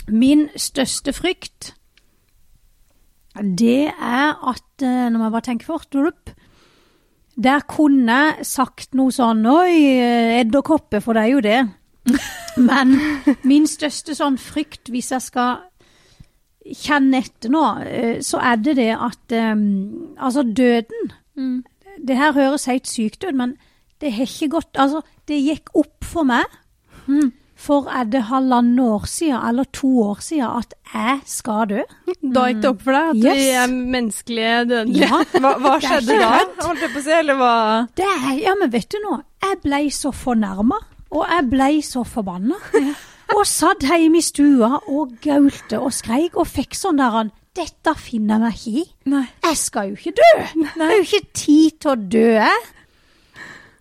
Min største frykt, det er at eh, Når man bare tenker fort rup, Der kunne jeg sagt noe sånn Oi, eh, edderkopper, for det er jo det. Men min største sånn frykt, hvis jeg skal kjenne etter nå, eh, så er det det at um, Altså, døden Det her høres helt sykt ut, men det har ikke gått Altså, det gikk opp for meg for er det halvannet år siden, eller to år siden, at jeg skal dø. Da gikk det opp for deg at Yes. vi er menneskelige dødelige? Ja, Hva, hva skjedde da? Holdt jeg på å si, eller hva? det ja, men vet du nå, Jeg ble så fornærma, og jeg ble så forbanna. Og satt hjemme i stua og gaulte og skreik og fikk sånn der han Dette finner jeg meg ikke i. Jeg skal jo ikke dø. Det er jo ikke tid til å dø, jeg.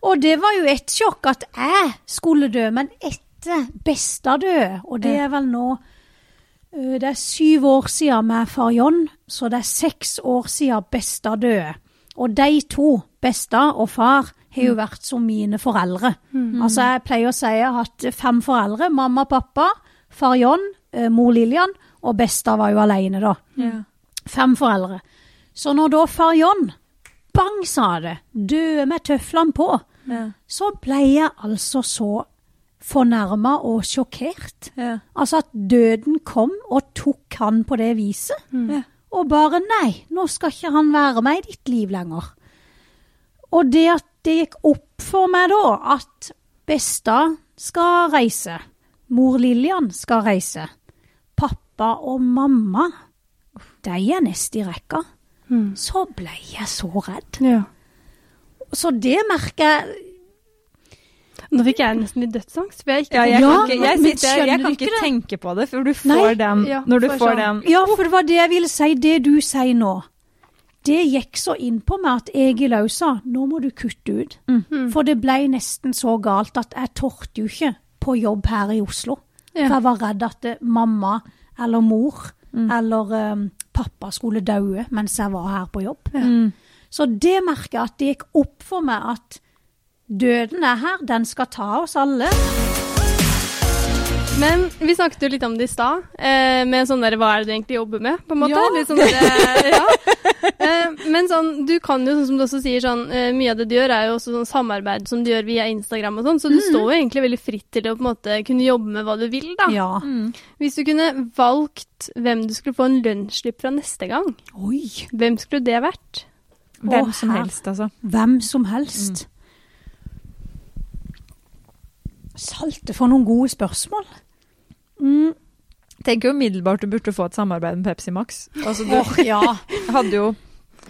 Og det var jo et sjokk at jeg skulle dø, men etter besta dø. Og det er vel nå øh, Det er syv år siden med far John, så det er seks år siden besta døde. Og de to, besta og far, har jo vært som mine foreldre. Altså Jeg pleier å si jeg har hatt fem foreldre. Mamma, pappa, far John, øh, mor Lillian, og besta var jo alene, da. Ja. Fem foreldre. Så når da far John, bang sa det, døde med tøflene på, Ja. så ble jeg altså så fornærma og sjokkert. Ja. Altså at døden kom og tok han på det viset. Ja. Og bare nei, nå skal ikke han være med i ditt liv lenger. Og det at det gikk opp for meg da at Besta skal reise, mor Lillian skal reise, pappa og mamma, de er nest i rekka, så ble jeg så redd. Ja. Så det merker jeg Nå fikk jeg nesten litt dødsangst. For jeg ikke Ja, jeg, Ja, kan ikke, jeg, sitter, jeg skjønner kan ikke tenke på det, for du får Nei, den ja, når du får får sånn. den. Ja, for det var det jeg ville si. Det du sier nå, det gikk så innpå meg at Egil òg sa nå må du kutte ut. For det ble nesten så galt at jeg torde jo ikke på jobb her i Oslo. Ja. For jeg var redd at eh, mamma eller mor eller um, pappa skulle daue mens jeg var her på jobb. Mm. Så det merker jeg at det gikk opp for meg at døden er her, den skal ta oss alle. Men vi snakket jo litt om det i stad, eh, med sånn der hva er det du egentlig jobber med, på en måte. Ja. Litt sånn der, eh, ja. eh, men sånn, du kan jo, sånn som du også sier, sånn, eh, mye av det du gjør er jo også sånn samarbeid som du gjør via Instagram og sånn, så du står jo egentlig veldig fritt til å på en måte kunne jobbe med hva du vil, da. Ja. Mm. Hvis du kunne valgt hvem du skulle få en lønnsslipp fra neste gang, Oi. hvem skulle det vært? Hvem som helst, altså. Hvem som helst. Salte for noen gode spørsmål. Mm. Tenker jo umiddelbart du burde få et samarbeid med Pepsi Max. Altså, du Åh, ja. hadde jo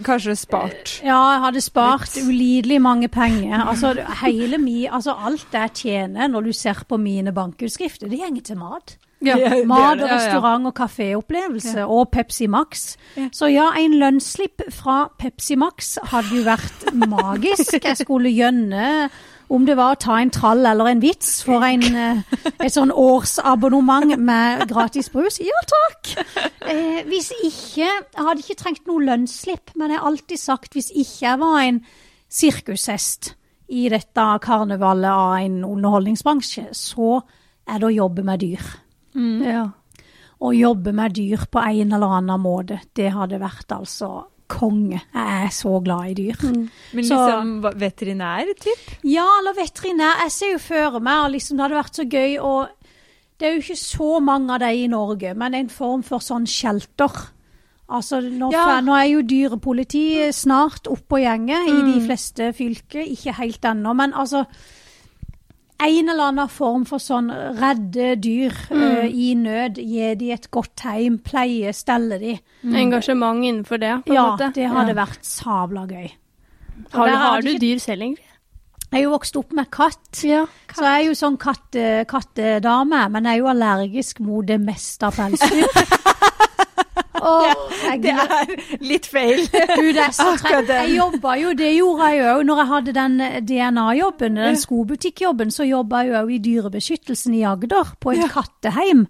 kanskje spart. ja, jeg hadde spart ulidelig mange penger. Altså, hele mi, altså alt jeg tjener når du ser på mine bankutskrifter, det gjenger til mat. Ja. Ja, Mat og Ja, ja. restaurant og kaféopplevelse og Pepsi Max. Så ja, en lønnsslipp fra Pepsi Max hadde jo vært magisk. Jeg skulle gjønne om det var å ta en trall eller en vits for en, eh, et sånn årsabonnement med gratis brus. Ja takk! Eh, hvis ikke Jeg hadde ikke trengt noe lønnsslipp, men jeg har alltid sagt hvis ikke jeg var en sirkushest i dette karnevalet av en underholdningsbransje, så er det å jobbe med dyr. Ja. Å jobbe med dyr på en eller annen måte, det hadde vært altså konge. Jeg er så glad i dyr. Men liksom så, veterinær, typ? Ja, eller veterinær. Jeg ser jo for meg og liksom, det hadde vært så gøy å Det er jo ikke så mange av de i Norge, men en form for sånn shelter. Altså, nå, Ja. nå er jo dyrepoliti snart oppe og gjenge i de fleste fylker. Ikke helt ennå, men altså En eller annen form for sånn redde dyr eh, i nød, gi de et godt heim, pleie, stelle de. Engasjement innenfor det, på en Ja, måte. det hadde vært sabla gøy. Har, Der du- har du ikke- dyr selv, Ingrid? Jeg er jo vokst opp med katt. Ja. Så jeg er jo sånn katte, kattedame, men jeg er jo allergisk mot det meste av pelsdyr. Åh, Det er litt feil. Du, det er så trett. Jeg jobba jo, det gjorde jeg òg når jeg hadde den DNA-jobben, den skobutikkjobben, så jobba jeg òg i Dyrebeskyttelsen i Agder, på et katteheim.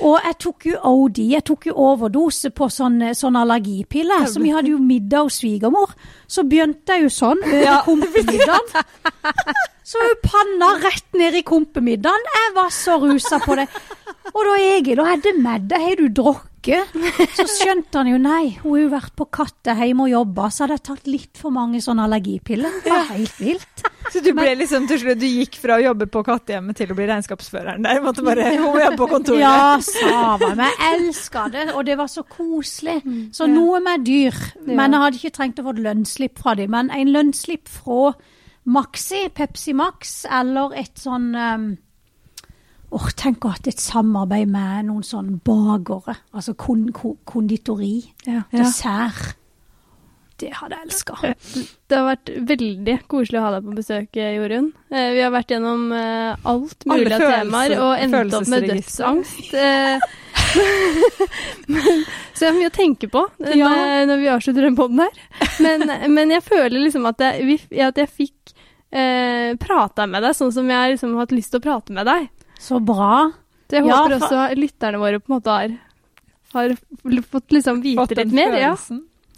Og jeg tok jo OD, jeg tok jo overdose på sånn, sånn allergipille, så vi hadde jo middag hos svigermor. Så begynte jeg jo sånn, over Ja. kompemiddagen. Så var jo panna rett ned i kompemiddagen. Jeg var så rusa på det. Og da Egil, og det med deg, har du drukket? Så skjønte han jo nei, hun har jo vært på katteheim og jobba, så hadde jeg tatt litt for mange sånne allergipiller. Det var helt vilt. Så du ble liksom til slutt, du gikk fra å jobbe på kattehjemmet til å bli regnskapsføreren der? Måtte bare hun jobbe på kontoret. Ja, sa meg. elska det, og det var så koselig. Så noe med dyr. Men jeg hadde ikke trengt å få et lønnsslipp fra dem. Men en lønnsslipp fra Maxi, Pepsi Max, eller et sånn um, Åh, tenk å ha hatt et samarbeid med noen sånn bakere. Altså kon kon konditori. Ja. Dessert. Det hadde jeg elska. Det har vært veldig koselig å ha deg på besøk, Jorunn. Eh, Vi har vært gjennom eh, alt mulig av temaer og endt opp med dødsangst. Eh, Så jeg har mye å tenke på eh, Ja. når vi avslutter den poden her. Men, men jeg føler liksom at jeg, at jeg fikk eh, prata med deg sånn som jeg liksom har hatt lyst til å prate med deg. Så bra. Det håper Ja, for- også lytterne våre på en måte har, har fått liksom vite Fått litt mer. Ja.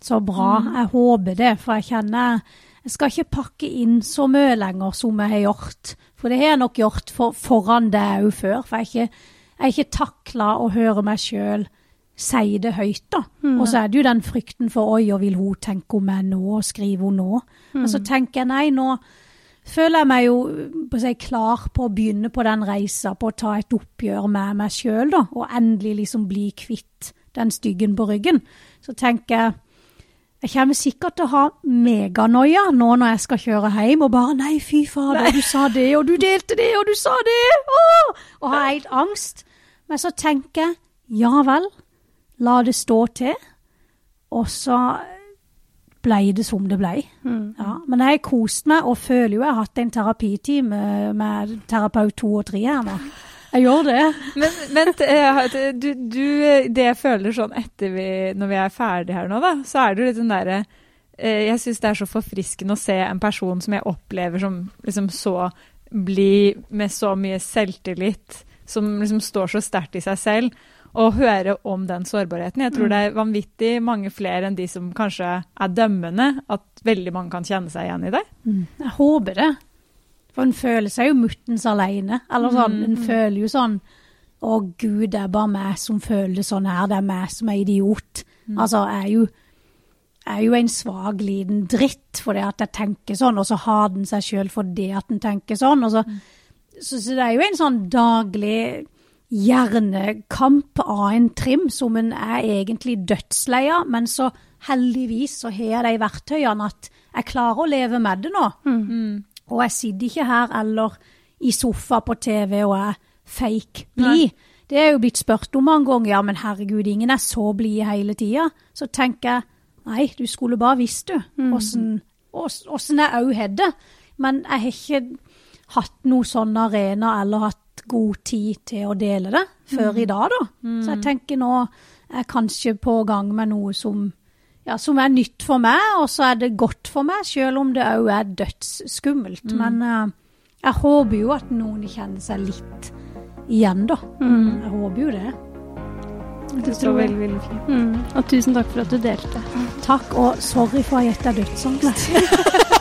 Så bra. Jeg håper det, for jeg kjenner Jeg skal ikke pakke inn så mye lenger som jeg har gjort. For det har jeg nok gjort for, foran det òg før. For jeg har ikke, jeg ikke takla å høre meg sjøl si det høyt, da. Og så er det jo den frykten for oi, og vil hun tenke om meg nå, og skrive hun nå? Men så tenker jeg nei, nå føler jeg meg jo på si, klar på å begynne på den reisa, på å ta et oppgjør med meg sjøl, da. Og endelig liksom bli kvitt den styggen på ryggen. Så tenker jeg jeg kommer sikkert til å ha meganoia nå når jeg skal kjøre hjem, og bare 'nei, fy fader, du sa det, og du delte det, og du sa det', Åh! og har helt angst. Men så tenker jeg ja vel, la det stå til, og så ble det som det ble. Ja, men jeg har kost meg, og føler jo jeg har hatt en terapitime med terapeut to og tre her nå. Jeg gjør det. Men, men eh, du, du, det jeg føler sånn etter vi, når vi er ferdige her nå, da, så er det jo litt den derre eh, Jeg syns det er så forfriskende å se en person som jeg opplever som liksom så blid, med så mye selvtillit, som liksom står så sterkt i seg selv, og høre om den sårbarheten. Jeg tror det er vanvittig mange flere enn de som kanskje er dømmende, at veldig mange kan kjenne seg igjen i det. Jeg håper det. For en føler seg jo muttens alene. Eller sånn, en føler jo sånn Å gud, det er bare meg som føler det sånn her. Det er meg som er idiot. Altså, jeg er jo, er jo en svak liten dritt for det at jeg tenker sånn, og så har den seg sjøl for det at den tenker sånn. Så, så, så det er jo en sånn daglig hjernekamp av en trim som en er egentlig dødslei av, men så heldigvis så har jeg de verktøyene at jeg klarer å leve med det nå. Og jeg sitter ikke her eller i sofa på TV og er fake blid. Det er jo blitt spurt om mange ganger. Ja, men herregud, ingen er så blide hele tida. Så tenker jeg nei, du skulle bare visst, du, åssen mm. jeg òg har det. Men jeg har ikke hatt noe sånn arena eller hatt hatt god tid til å dele det før i dag, da. Så jeg tenker nå er jeg kanskje på gang med noe som, ja, som er nytt for meg, og så er det godt for meg, selv om det òg er dødsskummelt. Men uh, jeg håper jo at noen kjenner seg litt igjen, da. Jeg håper jo det. Det står veldig, veldig fint. Mm. Og tusen takk for at du delte. Takk, og sorry for at jeg gjetta dødsangst.